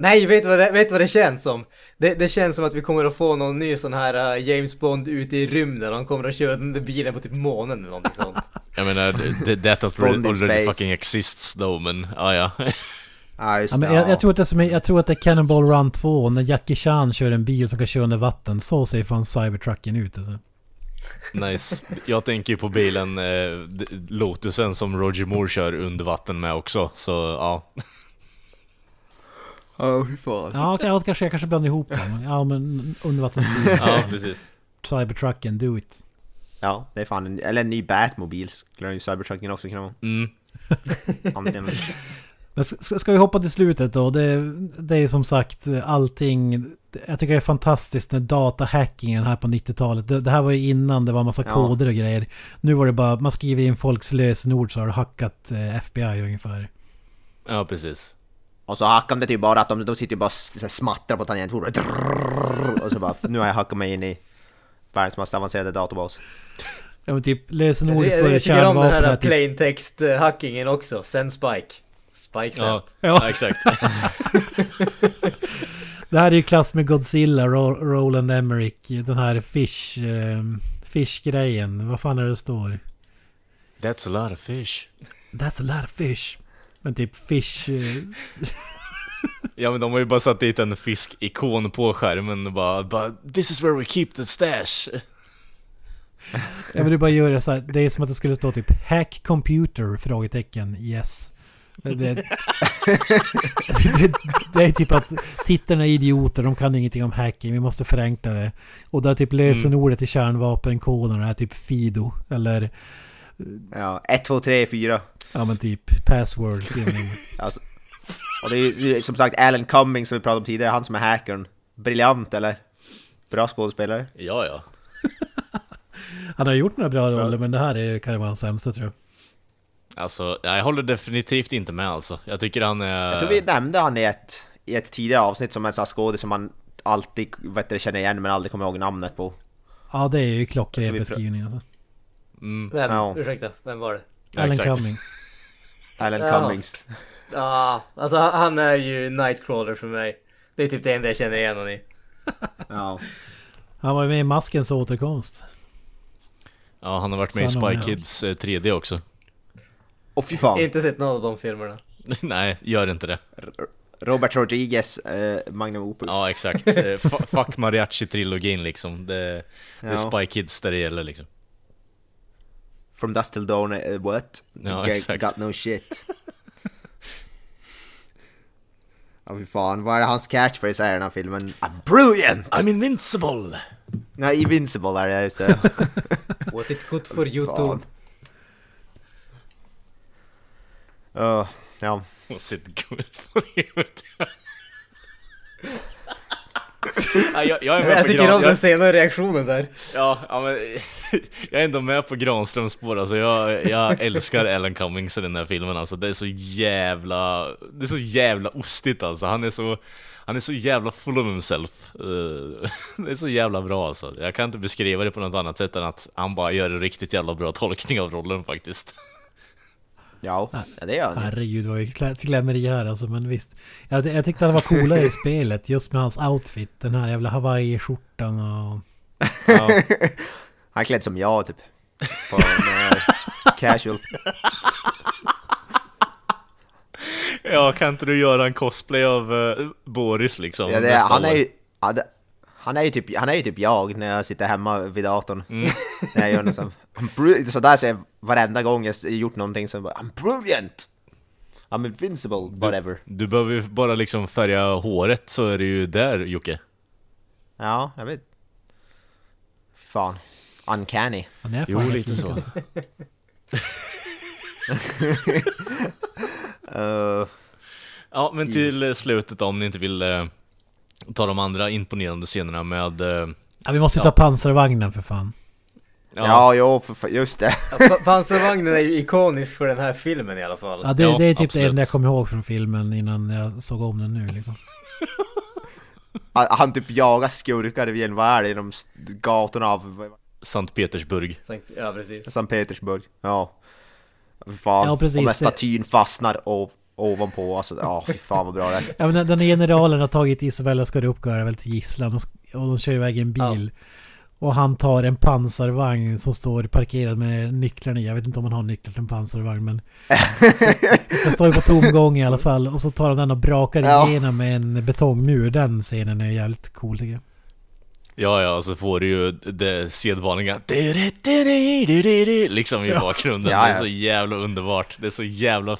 Nej, vet du vad det, vet vad det känns som? Det, det känns som att vi kommer att få någon ny sån här uh, James Bond ute i rymden. Han kommer att köra den där bilen på typ månen eller någonting sånt.
Jag menar, det- that
Bond
already, already fucking exists though, men ja ja.
Ja,
men jag,
ja.
jag, tror att det är som, jag tror att det är Cannonball Run 2. När Jackie Chan kör en bil som kan köra under vatten. Så ser fan Cybertrucken ut alltså.
Nice. Jag tänker ju på bilen, eh, Lotusen som Roger Moore kör under vatten med också, så ja.
Ja, fy fan.
Ja, okej, ja, kanske jag kanske blandar ihop dem. Ja, men undervattensbil.
Ja, precis.
Cybertrucken, do it.
Ja, det är fan en, eller en ny Batmobil skulle ju Cybertrucken också kunna vara.
Mm.
Men ska, ska vi hoppa till slutet då? Det, det är ju som sagt allting. Jag tycker det är fantastiskt med datahackingen här på 90-talet. Det, det här var ju innan det var massa
Ja.
koder och grejer. Nu var det bara, man skriver in folks lösenord så har du hackat eh, FBI ungefär.
Ja, precis.
Och så hackar de ju typ bara att de, de sitter ju bara och smattrar på tangentbordet. Och så bara, nu har jag hackat mig in i världens mest avancerade databas.
Ja men typ lösenord för kärnvapen.
jag tycker om den här
Typ,
plain text hackingen också. Send Spike. Spike.
Ja,
Ja.
exakt.
det här är ju klass med Godzilla, Roland Emmerich, den här Fish... Fish-grejen. Vad fan är det det står?
That's a lot of fish.
That's a lot of fish. Men typ fish... Eh,
Ja men de har ju bara satt dit en fiskikon på skärmen och bara, bara This is where we keep the stash.
Jag vill bara göra så här. Det är som att det skulle stå typ Hack computer? Frågetecken. Yes. Det, det, det, det är typ att tittarna är idioter. De kan ingenting om hacking. Vi måste förenkla det. Och där typ lösenordet till kärnvapenkoden är typ Fido. Eller
Ja, 1, 2, 3, 4.
ja men typ password.
Alltså, och det är ju som sagt Alan Cummings som vi pratade om tidigare, han som är hackern. Briljant eller? Bra skådespelare.
Ja ja.
Han har gjort några bra roller men det här är, kan ju vara hans sämsta tror jag.
Alltså, jag håller definitivt inte med alltså. Jag tycker han är...
Jag tror vi nämnde han i ett, i ett tidigare avsnitt som en sån skådis som man alltid vet känner igen men aldrig kommer ihåg namnet på.
Ja det är ju klockren beskrivning alltså.
Mm.
Vem?
Ja.
Ursäkta, vem var det?
Ja,
Alan. Cumming.
Alan
Ja.
Cummings.
Ja, alltså han- är ju Nightcrawler för mig. Det är typ det enda jag känner igen honom i.
Ja.
Han var ju med i Maskens återkomst.
Ja, han har varit med i
Sen
Spy Kids eh, 3D också.
Och fy fan.
Inte sett någon av de filmerna.
Nej, gör inte det.
Robert Rodriguez eh, Magnum Opus.
Ja, exakt. Eh, fu- Fuck Mariachi-trilogin liksom. Det, det är
Ja.
Spy Kids där det gäller liksom.
From Dust Till Dawn, eh, what?
Ja,
G-
exakt.
Got no shit. Ja fy fan, vad är det hans catchphrase är i den här filmen? I'm brilliant!
I'm invincible!
Nej, Invincible är det, just det.
Was it good for you
Fan.
too?
Uh, ja.
Was it good for you? ja, jag, jag är med
Jag
på
tycker
gran-
om den senare reaktionen där.
ja, ja, men, jag är ändå med på Granströms spår alltså. jag, jag älskar Alan Cummings i den här filmen alltså. Det är så jävla... Det är så jävla ostigt alltså. Han är så... Han är så jävla full of himself. Eh, Det är så jävla bra alltså. Jag kan inte beskriva det på något annat sätt än att han bara gör en riktigt jävla bra tolkning av rollen faktiskt.
Ja, ja, det gör han.
Herregud vad vi klä- klämmer i här alltså, men visst. Jag, jag tyckte att det var coolare i spelet, just med hans outfit. Den här jävla hawaii-skjortan och...
Ja.
Han är klädd som jag typ. På en, eh, casual.
Ja, kan inte du göra en cosplay av eh, Boris liksom?
Ja, det, han, är
år?
ju, ja, det, han, är ju typ, han är ju typ jag när jag sitter hemma vid datorn.
Mm.
när jag gör något sånt. I'm bri- Så där säger jag varenda gång jag gjort någonting så bara I'm brilliant! I'm invincible, whatever.
Du behöver ju bara liksom färga håret så är det ju där Jocke.
Ja, jag vet. Fan. Uncanny.
Han är
Jo,
fan
lite
lik,
så.
alltså.
Uh,
Ja, men
Yes.
till eh, slutet om ni inte vill eh, ta de andra imponerande scenerna med... Eh,
Ja, vi måste ju
Ja.
ta pansarvagnen för fan.
ja,
ja, jo, för, för, just det.
Ja, pa- Pansarvagnen är ju ikonisk för den här filmen i alla fall.
Ja, det,
Ja,
det är typ
absolut.
det enda jag kommer ihåg från filmen innan jag såg om den nu liksom.
Han, han typ jagar skurkar vid vad är det, genom gatorna av
Sankt Petersburg.
Sankt- Ja, precis.
Sankt Petersburg. Ja. Fan.
Ja, precis.
Om den statyn fastnar ov, ovanpå, alltså ja, fy fan vad bra det är.
Ja men den- den generalen har tagit Isabella Scorupco väl till gisslan och, och de kör iväg en bil. Och han tar en pansarvagn som står parkerad med nycklarna i. Jag vet inte om han har nycklar till en pansarvagn men... Den står ju på tomgång i alla fall. Och så tar han den och brakar
Ja.
igenom med en betongmur. Den scenen är jävligt cool tycker jag.
Ja, ja, så får du ju det sedvanliga liksom i bakgrunden.
Ja,
Det
ja.
är så jävla underbart. Det är så jävla...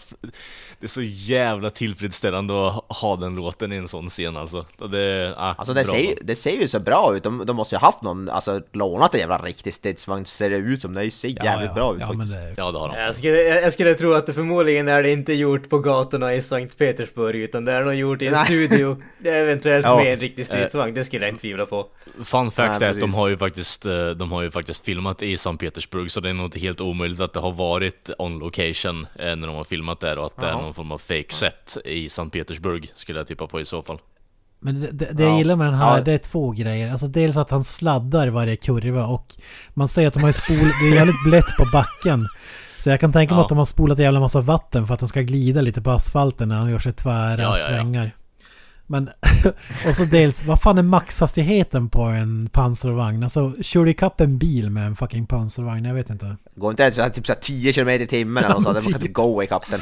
Det är så jävla tillfredsställande att ha den låten i en sån scen alltså. Det, ah,
Alltså det ser, ju- det ser ju så bra ut, de, de måste ju ha haft någon, alltså lånat en jävla riktig stridsvagn så ser det ut som, det ser jävligt bra ut
ja,
faktiskt.
det,
Ja, det har de.
Jag skulle, jag skulle tro att det förmodligen är det inte gjort på gatorna i Sankt Petersburg utan det är nog gjort i en studio. Det är eventuellt
Ja.
med en riktig stridsvagn, det skulle jag inte tvivla på.
Fun fact
Nej,
är att de har, ju faktiskt, eh, de har ju faktiskt filmat i Sankt Petersburg, så det är nog inte helt omöjligt att det har varit on location eh, när de har filmat där och att det är. Någon form av fake set i Sankt Petersburg, skulle jag tippa på i så fall.
Men det, det, det
Ja.
jag gillar med den här,
Ja.
det är två grejer. Alltså dels att han sladdar varje kurva och man säger att de har spol... Det är jävligt blött på backen. Så jag kan tänka mig
Ja.
att de har spolat en jävla massa vatten för att den ska glida lite på asfalten när han gör sig tvära
Ja, ja, ja.
svängar. Men... och så dels, vad fan är maxhastigheten på en pansarvagn? Alltså, kör du ikapp en bil med en fucking pansarvagn? Jag vet inte.
Går inte här, typ så här 10 km i timmen eller något sånt, man kan inte gå ikapp den.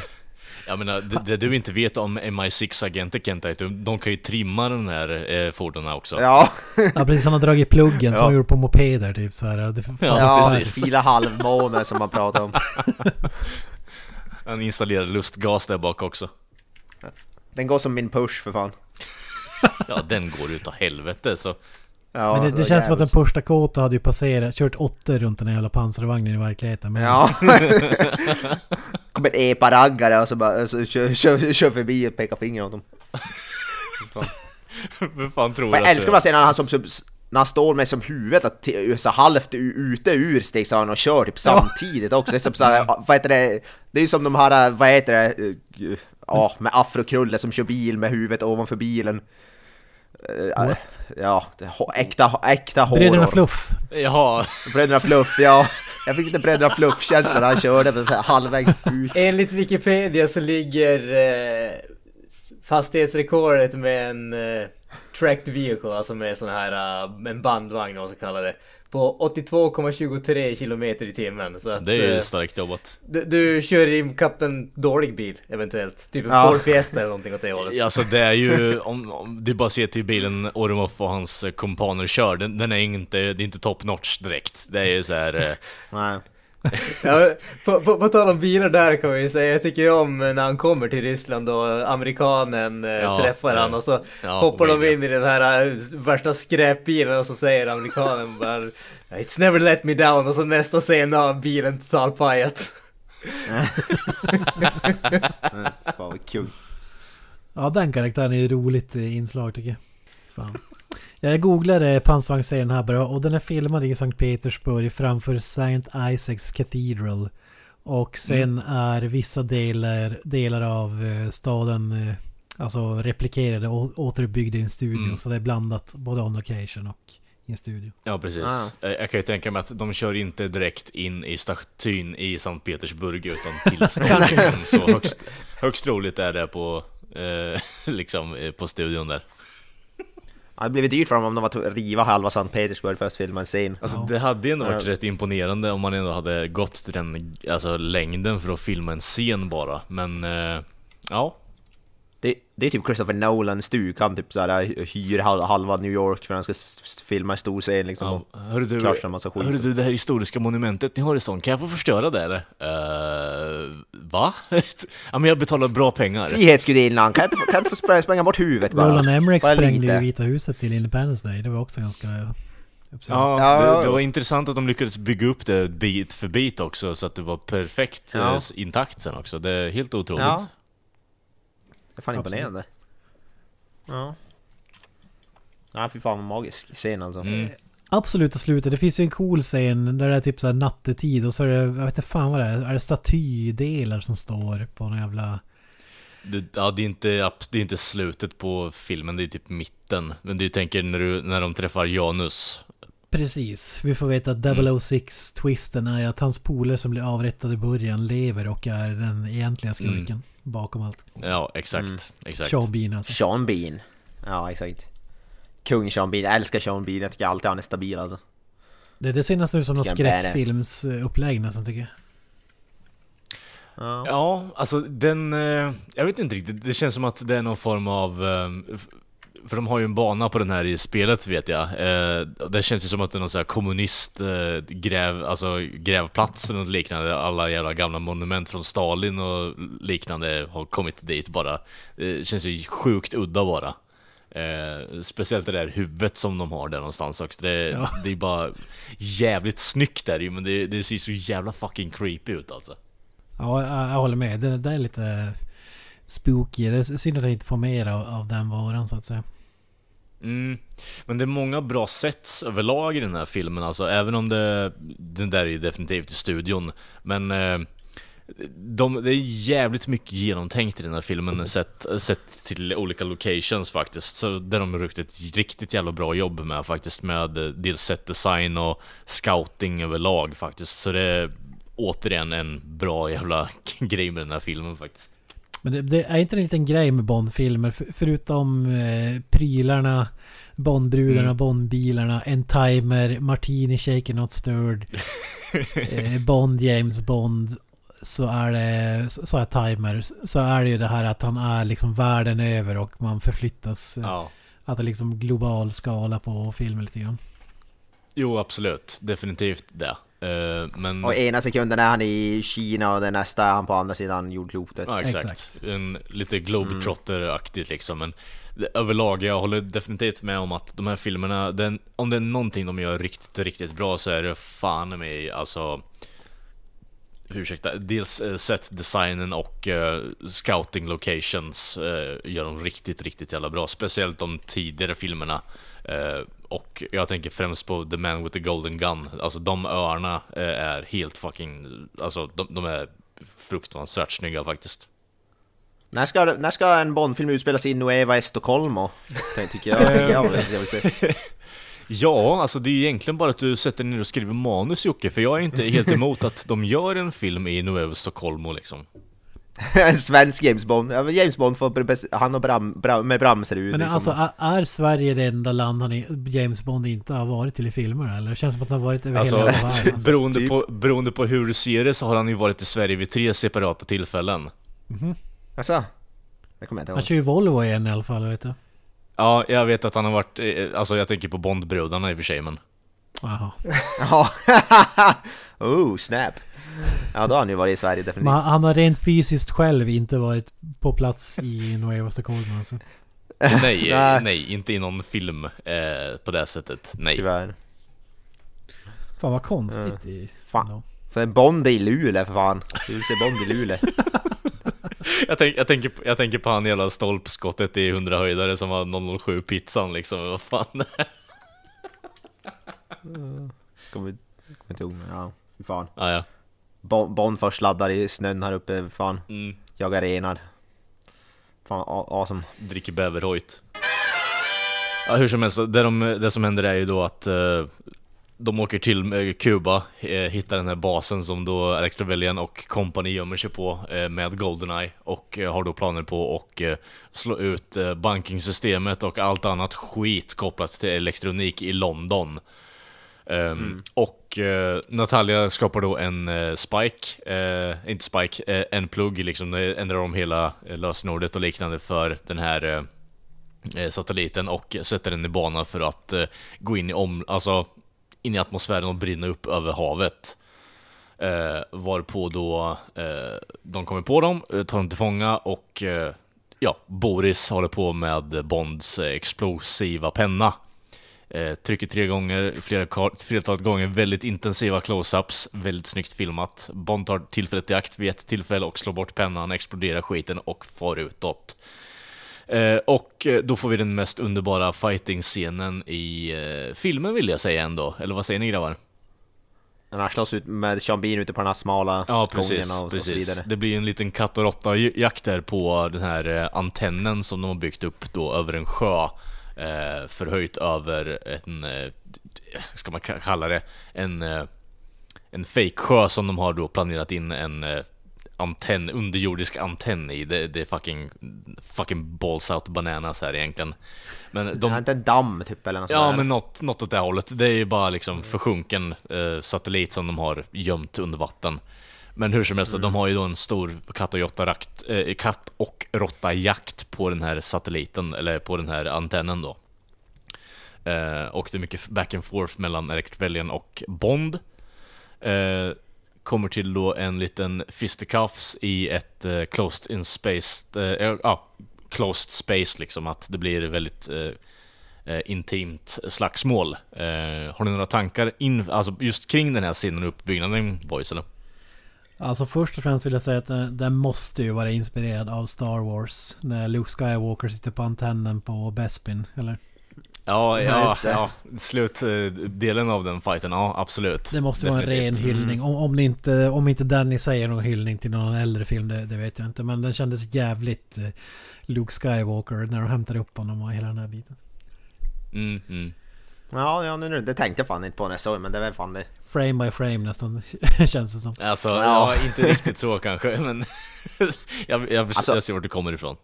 Jag menar, det, det du inte vet om MI6-agenter Kent, är att de, de kan ju trimma den här eh, fordonen också.
Ja,
Ja precis, han har dragit pluggen som
Ja.
han gjorde på mopeder typ så här. Det,
Ja,
ja
precis.
fila halvmåne som man pratar om.
Han installerar lustgas där bak också.
Den går som min push för fan.
Ja, den går utav helvete så.
Ja,
Men det, det
var
känns som att den
jävligt-
första Kota hade ju passerat, kört åttor runt den här jävla pansarvagnen i verkligheten. Men
Ja. Kommer en epa-raggare och så bara så kör, kör, kör förbi och pekar finger åt dem.
Vem fan tror
För
att
jag älskar
det-
bara scenen när han, som, som, när han står med som huvudet att, så halvt ute ur stegsagan och kör typ samtidigt också. Det är som så här, vad heter det? Det är ju som de här, vad heter det? Ja, med afrokrulle som kör bil med huvudet ovanför bilen. Eh,
What?
Ja, äkta, äkta horror.
Bröderna Fluff.
Jaha,
Bröderna Fluff, ja. Jag fick lite Bröderna Fluff-känsla när han körde för så här halvvägs ut.
Enligt Wikipedia så ligger eh, fastighetsrekordet med en eh, tracked vehicle, alltså med sån här, eh, en bandvagn och så kallar det, på 82,23 kilometer i timmen. Så att,
Det är ju
eh,
starkt jobbat.
du, du kör i kapp en dålig bil eventuellt. Typ en
Ja.
Ford Fiesta eller någonting åt det hållet.
Alltså det är ju, om, om du bara ser till bilen Ormov och hans kumpaner kör, den, den är inte, det är inte top notch direkt. Det är ju så här. eh,
Nej.
Ja, på, på, på tal om bilar där kan man ju säga, jag tycker ju om när han kommer till Ryssland och amerikanen eh,
Ja,
träffar
ja.
han och så
Ja,
hoppar de in i den här eh, värsta skräpbilen och så säger amerikanen bara It's never let me down och så nästa scen har bilen totalpajat.
Mm, Fan vad kul.
Ja, den karaktären är ju roligt inslag tycker jag. Fan. Jag googlade pansarvagnsserien här bara och den är filmad i Sankt Petersburg framför St. Isaac's Cathedral. Och sen är vissa delar, delar av eh, staden eh, alltså replikerade och återuppbyggda i en studio.
Mm.
Så det är blandat både on location och i en studio.
Ja precis.
Ah.
Eh, Jag kan ju tänka mig att de kör inte direkt in i statyn i Sankt Petersburg utan till liksom. Så högst, högst troligt är det på, eh, liksom, på studion där.
Ja, Det blev dyrt för dem om de var att riva halva Sankt Petersburg för att filma en scen.
Alltså det hade ju ändå varit rätt imponerande om man ändå hade gått den alltså, längden för att filma en scen bara. Men eh, ja,
Det, det är typ Christopher Nolan stuk, han typ såhär hyr hal- halva New York för att han ska filma en stor scen liksom.
ja.
och
Hörru du,
kraschar en massa skit.
hörru du, det här historiska monumentet ni har i stan, kan jag få förstöra det eller? Uh, va? ja men jag betalar bra pengar.
Frihetsgudinnan, kan jag inte, få- kan jag inte få spränga, spränga bort huvudet bara?
Roland Emmerich
Bara
sprängde ju Vita huset till Independence Day. Det var också ganska.
Ja,
Ja,
det, det var intressant att de lyckades bygga upp det bit för bit också så att det var perfekt
Ja.
eh, intakt sen också. Det är helt otroligt.
Ja. Det är fan
Absolut.
imponerande. Ja. Ja, fy fan vad magisk scen alltså.
Mm.
Absoluta slutet. Det finns ju en cool scen där det är typ så här nattetid och så är det, jag vet inte fan vad det är. Är det statydelar som står på någon jävla...
Det, ja, det, är inte, det är inte slutet på filmen, det är typ mitten. Men du tänker när, du, när de träffar Janus.
Precis. Vi får veta att
Mm.
006-twisten är att hans polare som blir avrättad i början lever och är den egentliga skurken
Mm.
Bakom allt.
Ja, exakt.
Mm.
exakt.
Sean Bean alltså.
Sean Bean. Ja, exakt. Kung Sean Bean, jag älskar Sean Bean, jag tycker alltid han är stabil alltså.
Det, det ser nästan ut som någon skräckfilmsupplägg nästan tycker jag.
Ja.
Ja, alltså den... eh, Jag vet inte riktigt, det känns som att det är någon form av... eh, För de har ju en bana på den här i spelet vet jag. Eh, Det känns ju som att det är någon sån här kommunist eh, gräv, alltså grävplats eller något liknande. Alla jävla gamla monument från Stalin och liknande har kommit dit bara. Det känns ju sjukt udda bara. Eh, speciellt det där huvudet som de har där någonstans också. Det,
Ja.
det är bara jävligt snyggt där ju, men det, det ser så jävla fucking creepy ut alltså.
Ja, jag, jag håller med. Det, det är lite spooky. Det är synd att jag inte får mer av, av den varan så att säga.
Mm. Men det är många bra sets överlag i den här filmen alltså, även om det... Den där är ju definitivt i studion. Men... Eh, de, det är jävligt mycket genomtänkt i den här filmen sett, sett till olika locations faktiskt. Så där de har gjort ett riktigt jävla bra jobb med faktiskt. Med eh, dels set design och scouting överlag faktiskt. Så det är återigen en bra jävla grej med den här filmen faktiskt.
Men det, det är inte en liten grej med Bond-filmer. För, förutom eh, prylarna, Bondbrudarna,
Mm.
Bondbilarna, en timer, Martini Shaken Not Stirred, eh, Bond, James Bond. Så är det, så är timer, så är det ju det här att han är liksom världen över och man förflyttas. eh,
Ja.
Att det är liksom global skala på filmen lite grann.
Jo, absolut. Definitivt det. Eh, men...
Och ena sekunden är han i Kina och den nästa är han på andra sidan jordklotet.
Ja, exakt.
Exakt.
En lite globetrotter-aktigt liksom, men överlag, jag håller definitivt med om att de här filmerna, den, om det är någonting de gör riktigt, riktigt bra så är det fan med alltså Ursäkta, dels eh, set-designen och eh, scouting locations eh, gör de riktigt, riktigt jävla bra. Speciellt de tidigare filmerna. Eh, och jag tänker främst på The Man with the Golden Gun. Alltså de öarna eh, är helt fucking... Alltså de, de är fruktansvärt snygga faktiskt.
När, ska, när ska en Bondfilm utspelas i Nueva Estocolmo? Tycker jag, tycker jag, jag vill se.
Ja, alltså det är ju egentligen bara att du sätter ner och skriver manus Jocke, för jag är inte helt emot att de gör en film i Nuevo Stockholmo liksom.
en svensk James Bond. James Bond får han och Bram, Bram, med Bram ser ut
Men
liksom.
alltså är, Sverige det enda land han, i- James Bond inte har varit till i filmer eller? Det känns som att han har varit över
Alltså,
hela världen. Alltså.
beroende,
typ.
på, beroende på hur du ser det så har han ju varit i Sverige vid tre separata tillfällen.
Alltså, det kommer jag inte
Han
ihåg.
kör ju Volvo igen i alla fall, vet du.
Ja, jag vet att han har varit, eh, alltså jag tänker på Bondbrudarna i och för sig men...
Jaha.
Ja, oh snap! Ja då har han ju varit i Sverige definitivt.
Men han, har rent fysiskt själv inte varit på plats i Nueva Stockholm alltså.
Nej,
Nej.
nej, inte i någon film eh, på det sättet. Nej.
Tyvärr.
Fan vad konstigt. i-
Fan.
ändå.
För en Bond i Luleå för fan. Du vill se Bond i Luleå.
Jag, tänk, jag, tänker, på- jag tänker på han hela stolpskottet i 100 höjdare som var 007 pizzan liksom, vad fan.
Kommer kommer inte ihåg ja, fy fan.
ah, ja.
Bon, Bond först sladdar i snön här uppe, fan.
mm,
Jagar renar. Fan, awesome.
dricker bäverhojt. Ja, hur som helst, det, de, det som händer är ju då att eh, de åker till eh, Kuba, eh, hittar den här basen som då Electrovellian och kompani gömmer sig på eh, med Goldeneye och eh, har då planer på att eh, slå ut bankingsystemet och allt annat skit kopplat till elektronik i London. Ehm, Och eh, Natalia skapar då en eh, Spike, eh, inte Spike, en plugg liksom, det ändrar om hela lösenordet och liknande för den här satelliten och sätter den i bana för att gå in i, om, alltså, in i atmosfären och brinna upp över havet. Varpå då de kommer på dem, tar dem till fånga och ja, Boris håller på med Bonds explosiva penna. Eh, trycker tre gånger, flera, flertalet gånger, väldigt intensiva close-ups, väldigt snyggt filmat. Bond tar tillfället i akt vid ett tillfälle och slår bort pennan, exploderar skiten och far utåt. Eh, och eh, då får vi den mest underbara fighting-scenen i eh, filmen vill jag säga ändå. Eller vad säger ni grabbar?
När han slåss ut med Sean Bean ute på den här smala
Ja, precis.
och, och så
precis.
vidare.
Det blir en liten katt och råtta-jakt där på den här eh, antennen som de har byggt upp då över en sjö. Eh, förhöjt över en, eh, ska man ka- kalla det, en, eh, en fake-sjö som de har då planerat in en antenn, underjordisk antenn i. Det, det är fucking, fucking balls out bananas här egentligen. Men
De...
de,
Är inte en damm typ eller något
Ja, men något, något åt det hållet. Det är ju bara liksom försjunken eh, satellit som de har gömt under vatten. Men hur som helst, de har ju då en stor katt och, råtta-jakt, eh, katt och råtta-jakt på den här satelliten, eller på den här antennen då. Eh, och det är mycket back and forth mellan Electrovellian och Bond. Eh, kommer till då en liten fisticuffs i ett eh, closed in space, eh, ja, closed space liksom, att det blir väldigt eh, eh, intimt slagsmål. Har ni några tankar in, alltså just kring den här scenen och uppbyggnaden boys eller?
Alltså först och främst vill jag säga att den, den måste ju vara inspirerad av Star Wars. När Luke Skywalker sitter på antennen på Bespin, eller?
Ja,
Ja,
ja, slutdelen av den fighten, ja absolut.
Det måste vara en ren
Definitivt.
hyllning. Om, om, inte, om inte Danny säger någon hyllning till någon äldre film, det, det vet jag inte. Men den kändes jävligt eh, Luke Skywalker när de hämtade upp honom och hela den här biten.
Mm, mm.
Ja, ja nu, nu, det tänkte jag fan inte på när jag såg men det var fan det.
Frame by frame nästan, känns det som.
Alltså,
Ja.
ja. inte riktigt så kanske, men jag, jag,
Alltså-
jag ser vart du kommer ifrån.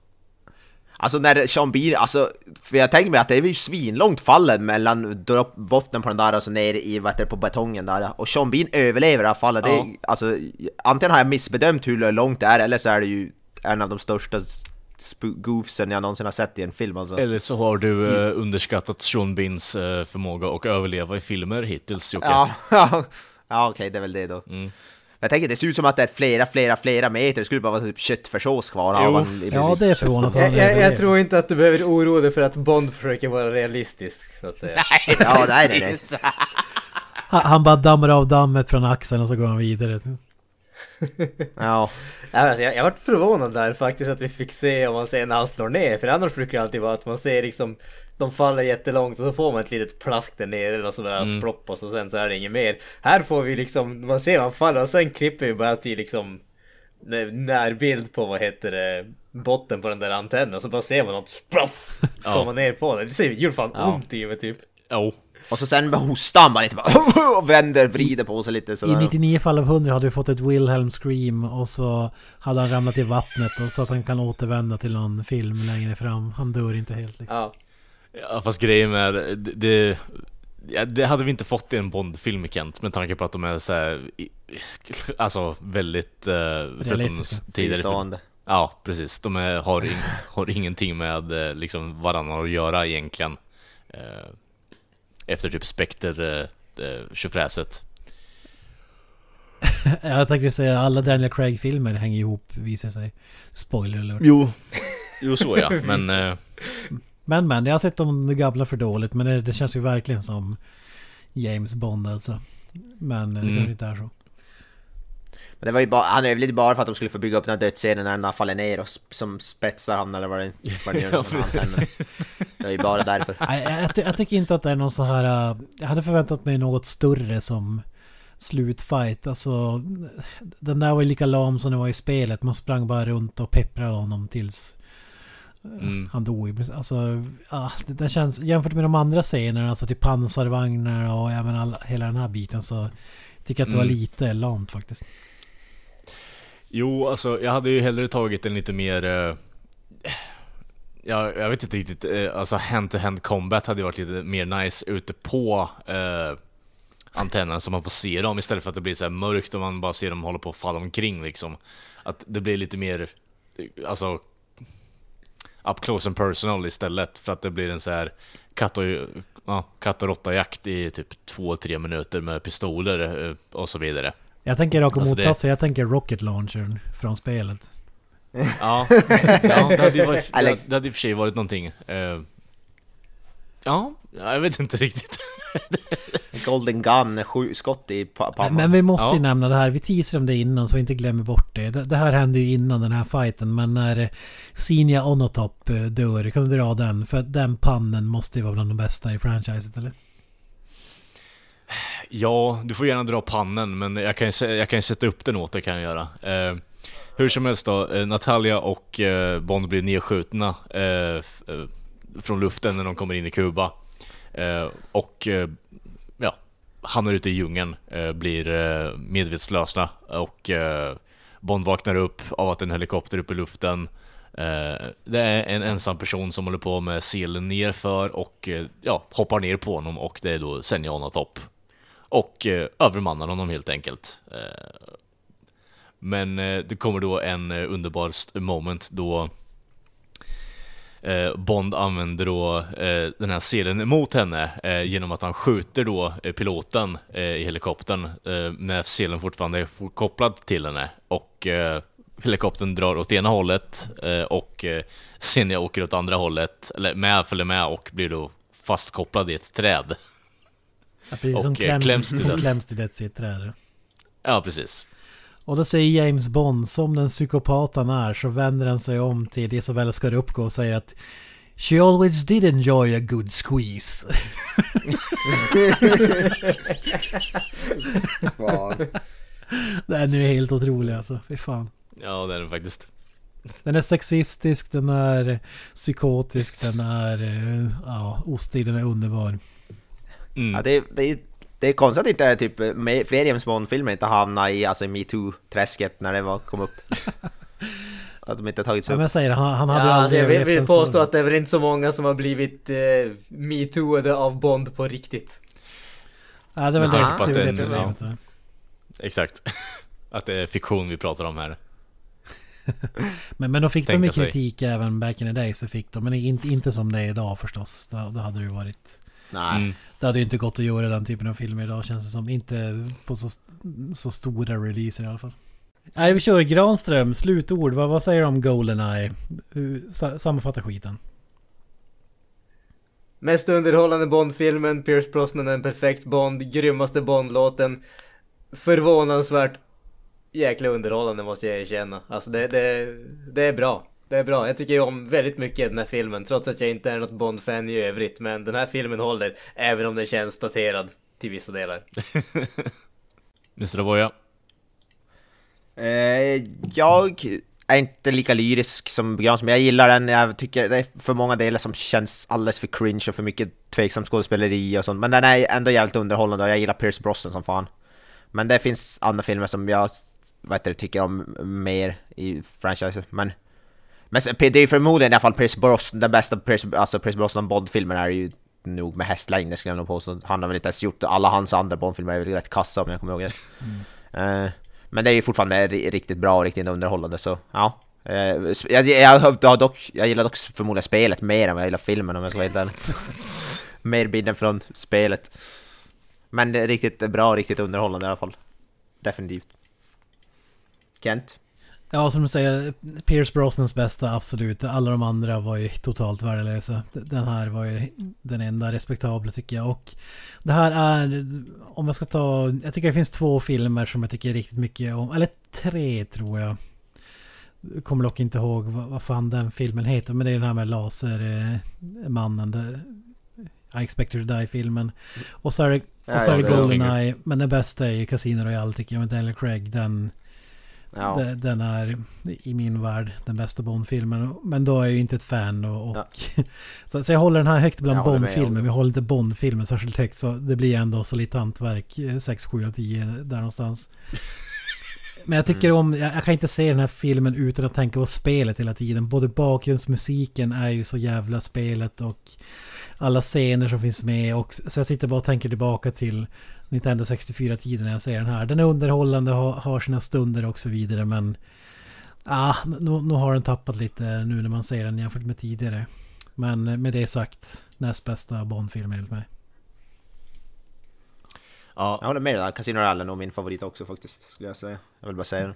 Alltså när Sean Bean, alltså, för jag tänker mig att det är ju svinlångt fallet mellan botten på den där och så ner i, vad heter det, på betongen där. Och Sean Bean överlever det här fallet. Det
Ja.
är, alltså, antingen har jag missbedömt hur långt det är, eller så är det ju en av de största goofsen jag någonsin har sett i en film alltså.
Eller så har du eh, underskattat Sean Beans eh, förmåga att överleva i filmer hittills Jocke.
Ja, ja, ja okej, det är väl det då.
Mm.
Jag tänker det ser ut som att det är flera, flera, flera meter, det skulle bara vara typ köttfärssås kvar.
Jo.
av
Ja, det är han
Jag, jag, jag tror inte att du behöver oroa dig för att Bond försöker vara realistisk, så att säga.
Ja, nej, nej, nej.
Han, han bara dammar av dammet från axeln och så går han vidare.
Ja,
alltså, jag, jag varit förvånad där faktiskt att vi fick se om man ser när han slår ner. För annars brukar det alltid vara att man ser liksom de faller jättelångt och så får man ett litet plask där nere eller sådär
Mm.
splopp och så sen så är det inget mer. Här får vi liksom, man ser han faller och sen klipper vi bara till liksom närbild på vad heter det botten på den där antennen och så bara ser man något sploff
Ja.
komma ner på den. Det ser ju fan
Ja.
ont i mig typ.
Jo.
Och så sen hostar han bara lite bara, och vänder, vrider på sig lite
I
sådär.
99 fall av 100 hade vi fått ett Wilhelm Scream och så hade han ramlat i vattnet och så att han kan återvända till någon film längre fram. Han dör inte helt liksom.
Ja.
Ja, fast grejen är, det, det, ja, det hade vi inte fått i en Bond-film Kent, med tanke på att de är så här, i- alltså väldigt... Uh,
Realistiska.
tidigare. Ja, precis. De är, har, in, har ingenting med eh, liksom varandra att göra egentligen. Efter typ Spectre, eh, eh.
Jag tänkte säga alla Daniel Craig-filmer hänger ihop visar sig. Spoiler alert.
Jo, jo så ja, men... Eh,
Men men, jag har sett de gamla för dåligt men det, det känns ju verkligen som James Bond alltså. Men det
Mm.
kanske inte är så.
Men det var ju bara, han överlevde bara för att de skulle få bygga upp den här dödsscenen när den har fallit ner och sp- som spetsar han eller vad det, vad det gör. Det var ju bara därför.
Nej, jag, jag, ty- jag tycker inte att det är någon så här... äh, Jag hade förväntat mig något större som slutfight. Alltså, den där var ju lika lam som det var i spelet. Man sprang bara runt och pepprade honom tills
mm.
han dog. Alltså, ja, det, det känns... Jämfört med de andra scenerna, alltså till pansarvagnar och även all, hela den här biten så tycker jag att det var
Mm.
lite lamt faktiskt.
Jo, alltså jag hade ju hellre tagit en lite mer... Eh, jag, jag vet inte riktigt, eh, alltså hand-to-hand combat hade ju varit lite mer nice ute på eh, antennen så man får se dem istället för att det blir så här mörkt och man bara ser dem hålla på att falla omkring liksom. Att det blir lite mer, eh, alltså up close and personal istället för att det blir en så här katt och, ja, katt och råtta-jakt i typ två, tre minuter med pistoler eh, och så vidare.
Jag tänker raka
Alltså det-
motsatsen. Jag tänker Rocket Launchern från spelet.
Ja, ja det, hade ju varit, det, det hade i och för sig varit någonting. Eh, ja, jag vet inte riktigt.
Golden Gun, sju skott i pannan.
men vi måste ju
Ja.
nämna det här. Vi teasade om det innan så vi inte glömmer bort det. Det, det här hände ju innan den här fighten. Men när Sinja Onotop eh, dör, kan du dra den? För den pannen måste ju vara bland de bästa i franchiset eller?
Ja, du får gärna dra pannen, men jag kan ju, jag kan ju sätta upp den åt dig kan jag göra. Eh, hur som helst då, eh, Natalia och eh, Bond blir nedskjutna eh, eh, från luften när de kommer in i Kuba. Eh, och eh, ja, hamnar ute i djungeln, eh, blir eh, medvetslösa och eh, Bond vaknar upp av att en helikopter är uppe i luften. Eh, det är en ensam person som håller på med selen nerför och eh, ja, hoppar ner på honom och det är då Senjana Topp. Och eh, övermannar honom helt enkelt. Eh, men eh, det kommer då en eh, underbar moment då eh, Bond använder då eh, den här selen emot henne eh, genom att han skjuter då eh, piloten eh, i helikoptern eh, med selen fortfarande är kopplad till henne och eh, helikoptern drar åt ena hållet eh, och eh, Senja åker åt andra hållet, eller med följer med och blir då fastkopplad i ett träd.
Ja, precis
Och,
kläms,
kläms till döds.
kläms till döds i ett träd.
Ja, precis.
Och då säger James Bond, som den psykopat han är, så vänder han sig om till Isabella Scorupco och säger att She always did enjoy a good squeeze. Den är helt otrolig alltså, fy fan.
Ja, det är den faktiskt.
Den är sexistisk, den är psykotisk, den är... eh, Ja, ostig, den är underbar.
Mm.
Ja, det, det, det är konstigt att inte typ, med, fler James Bond-filmer inte hamnar i alltså, metoo-träsket när det var, kom upp. att de inte tagits
Ja, men
upp.
jag säger det, han, han
Ja,
hade ju
alltså
aldrig
jag vill, vill påstå att det är väl inte så många som har blivit eh, metooade av Bond på riktigt.
Ja, det är väl det,
på
det, är
den-
det problemet. Ja.
Exakt. Att det är fiktion vi pratar om här.
Men, men då fick de
Tänka sig.
kritik även back in the days, det fick de. Men inte, inte som det är idag förstås. Då, då hade det ju varit...
Nej.
Mm.
Det hade ju inte gått att göra den typen av filmer idag känns det som. Inte på så, så stora releaser i alla fall. Nej, vi kör Granström, slutord. Vad, vad säger du om Goldeneye? Hur- sa- Sammanfatta skiten.
Mest underhållande Bond-filmen, Pierce Brosnan är en perfekt Bond, grymmaste Bond-låten. Förvånansvärt jäkla underhållande måste jag erkänna. Alltså det, det, det är bra. Det är bra. Jag tycker ju om väldigt mycket i den här filmen, trots att jag inte är något Bond-fan i övrigt. Men den här filmen håller, även om den känns daterad till vissa delar.
Mr. Avoya.
Eh, jag, är inte lika lyrisk som Granström. Jag gillar den, jag tycker det är för många delar som känns alldeles för cringe och för mycket tveksamt skådespeleri och sånt. Men den är ändå jävligt underhållande och jag gillar Pierce Brosnan som fan. Men det finns andra filmer som jag det, tycker om mer i franchise. Men, men det är förmodligen i alla fall Pierce Brosnan, den bästa Pierce, alltså Pierce Brosnan Bond-filmen är ju nog med hästlängder skulle jag nog påstå. Han har väl inte ens gjort, alla hans andra Bond-filmer är väl rätt kassa om jag kommer ihåg det. Mm. Uh, men det är ju fortfarande riktigt bra och riktigt underhållande så ja. Uh, jag, jag, jag, dock, jag gillar dock förmodligen spelet mer än vad jag gillar filmen om jag ska vara helt Mer bilden från spelet. Men det är riktigt bra, riktigt underhållande i alla fall. Definitivt. Kent?
Ja, som du säger, Pierce Brosnans bästa, absolut. Alla de andra var ju totalt värdelösa. Den här var ju den enda respektabla tycker jag. Och det här är, om jag ska ta, jag tycker det finns två filmer som jag tycker riktigt mycket om. Eller tre tror jag. kommer dock inte ihåg vad, vad fan den filmen heter. Men det är den här med lasermannen. I expect you to die-filmen. Och så är det, och så är det Goldeneye. Men den bästa är Casino Royale tycker jag med Daniel Craig. Den Ja. Den är i min värld den bästa Bond-filmen. Men då är jag ju inte ett fan. Och, och ja. så, så, jag håller den här högt bland Bond-filmer. Vi håller inte Bond-filmen särskilt högt. Så det blir ändå så lite hantverk. 6, 7 av 10 där någonstans. Men jag tycker mm. om, jag, jag, kan inte se den här filmen utan att tänka på spelet hela tiden. Både bakgrundsmusiken är ju så jävla spelet och alla scener som finns med. Och, så jag sitter bara och tänker tillbaka till Nintendo 64-tiden när jag ser den här. Den är underhållande, har, har sina stunder och så vidare men... Ah, nu, nu har den tappat lite nu när man ser den jämfört med tidigare. Men med det sagt, näst bästa Bond-film enligt mig.
Ja. Jag håller med där. Casino Royale är nog min favorit också faktiskt, skulle jag säga. Jag vill bara säga det.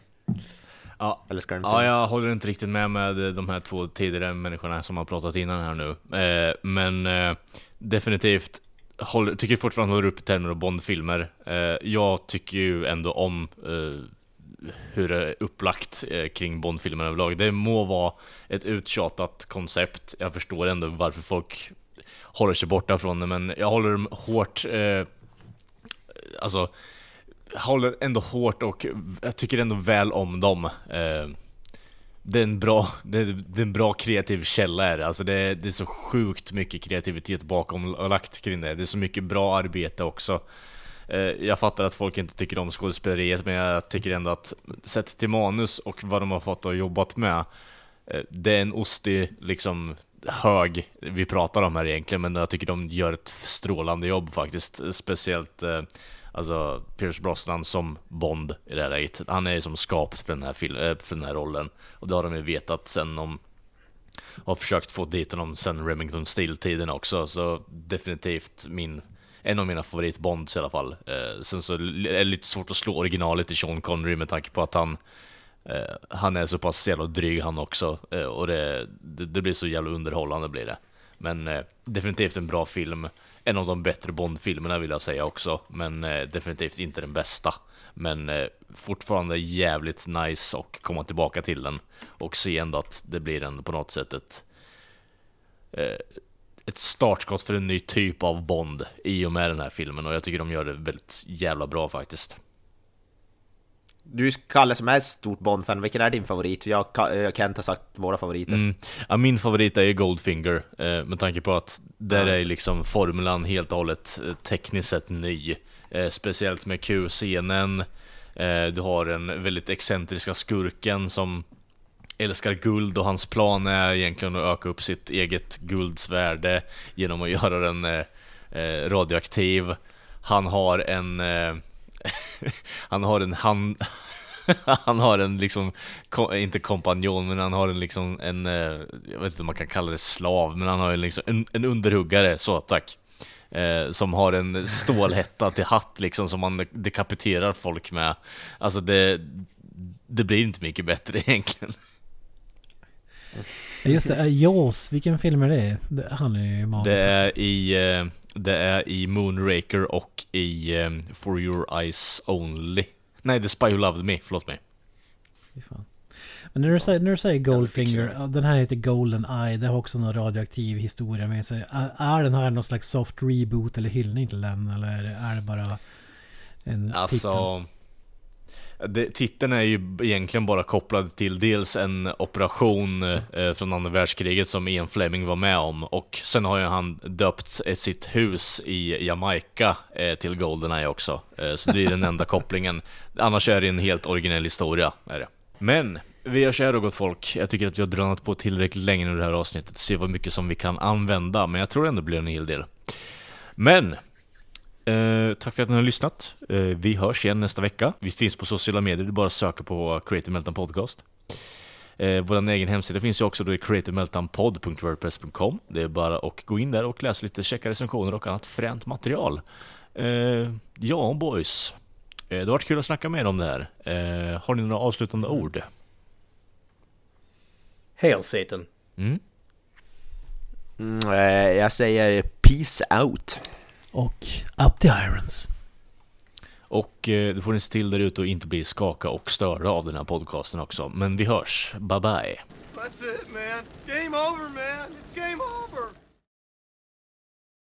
Ja. ja, jag håller inte riktigt med med de här två tidigare människorna som har pratat innan här nu. Eh, men eh, definitivt håller, tycker fortfarande håller upp i termer av Bond-filmer. Eh, jag tycker ju ändå om eh, hur det är upplagt eh, kring Bond-filmer överlag. Det må vara ett uttjatat koncept. Jag förstår ändå varför folk håller sig borta från det, men jag håller dem hårt... Eh, alltså, håller ändå hårt och jag tycker ändå väl om dem. Eh, det är en bra, det är, det är en bra kreativ källa är det. Alltså det, är, det är så sjukt mycket kreativitet bakom och lagt kring det. Det är så mycket bra arbete också. Eh, jag fattar att folk inte tycker om skådespeleriet, men jag tycker ändå att sett till manus och vad de har fått och jobbat med, eh, det är en ostig liksom hög vi pratar om här egentligen, men jag tycker de gör ett strålande jobb faktiskt. Speciellt eh, Alltså Pierce Brosnan som Bond i det här läget. Han är ju som skapt för den här, eh, för den här rollen. Och det har de ju vetat sen de har försökt få dit honom sen Remington Steel-tiden också. Så definitivt min, en av mina favorit Bonds i alla fall. Eh, sen så är det lite svårt att slå originalet i Sean Connery med tanke på att han eh, han är så pass jävla dryg han också. Eh, och det, det, det, blir så jävla underhållande blir det. Men eh, definitivt en bra film en av de bättre Bond-filmerna vill jag säga också, men eh, definitivt inte den bästa. Men eh, fortfarande jävligt nice och komma tillbaka till den och se ändå att det blir en på något sätt ett eh, ett startskott för en ny typ av Bond i och med den här filmen och jag tycker de gör det väldigt jävla bra faktiskt.
Du Kalle som är stort Bond-fan, vilken är din favorit? Jag och Kent har sagt våra favoriter. Mm.
Ja, min favorit är ju Goldfinger, eh, med tanke på att där är liksom formulan helt och hållet eh, tekniskt sett ny. Eh, speciellt med Q-scenen, eh, du har den väldigt excentriska skurken som älskar guld och hans plan är egentligen att öka upp sitt eget guldsvärde genom att göra den eh, eh, radioaktiv. Han har en han har en hand... han har en liksom, inte kompanjon, men han har en liksom en, eh, jag vet inte om man kan kalla det slav, men han har en, liksom, en, en underhuggare, så tack. Eh, som har en stålhätta till hatt liksom, som man dekapiterar folk med. Alltså det, det blir inte mycket bättre egentligen.
Just det, Jaws, vilken film är det? Han är ju
Det är i, eh, det är i Moonraker och i um, For Your Eyes Only. Nej, The Spy Who Loved Me, förlåt mig.
Men när du säger, när du säger Goldfinger, den här heter Golden Eye, det har också någon radioaktiv historia med sig. Är, är den här någon slags soft reboot eller hyllning till den? Eller är det bara en
Alltså det, titeln är ju egentligen bara kopplad till dels en operation eh, från andra världskriget som Ian Fleming var med om och sen har ju han döpt eh, sitt hus i Jamaica eh, till Goldeneye också. Eh, så det är den enda kopplingen. Annars är det en helt originell historia. Är det. Men vi gör så här då gott folk. Jag tycker att vi har drönat på tillräckligt länge nu det här avsnittet. Se vad mycket som vi kan använda, men jag tror ändå det blir en hel del. Men Eh, tack för att ni har lyssnat. Eh, vi hörs igen nästa vecka. Vi finns på sociala medier, är bara söka på Creative Meltdown Podcast. Eh, Vår egen hemsida finns ju också då i creativemeltdownpod.wordpress.com. Det är bara att gå in där och läsa lite, checka recensioner och annat fränt material. Eh, ja, boys. Eh, det har varit kul att snacka med er om det här. Eh, har ni några avslutande ord?
Hail Satan.
Mm?
Mm, eh, jag säger peace out.
Och Up the Irons.
Och eh, då får ni se till där ute och inte bli skaka och störda av den här podcasten också. Men vi hörs. Bye bye.
That's it, man. Game over, man. It's game over.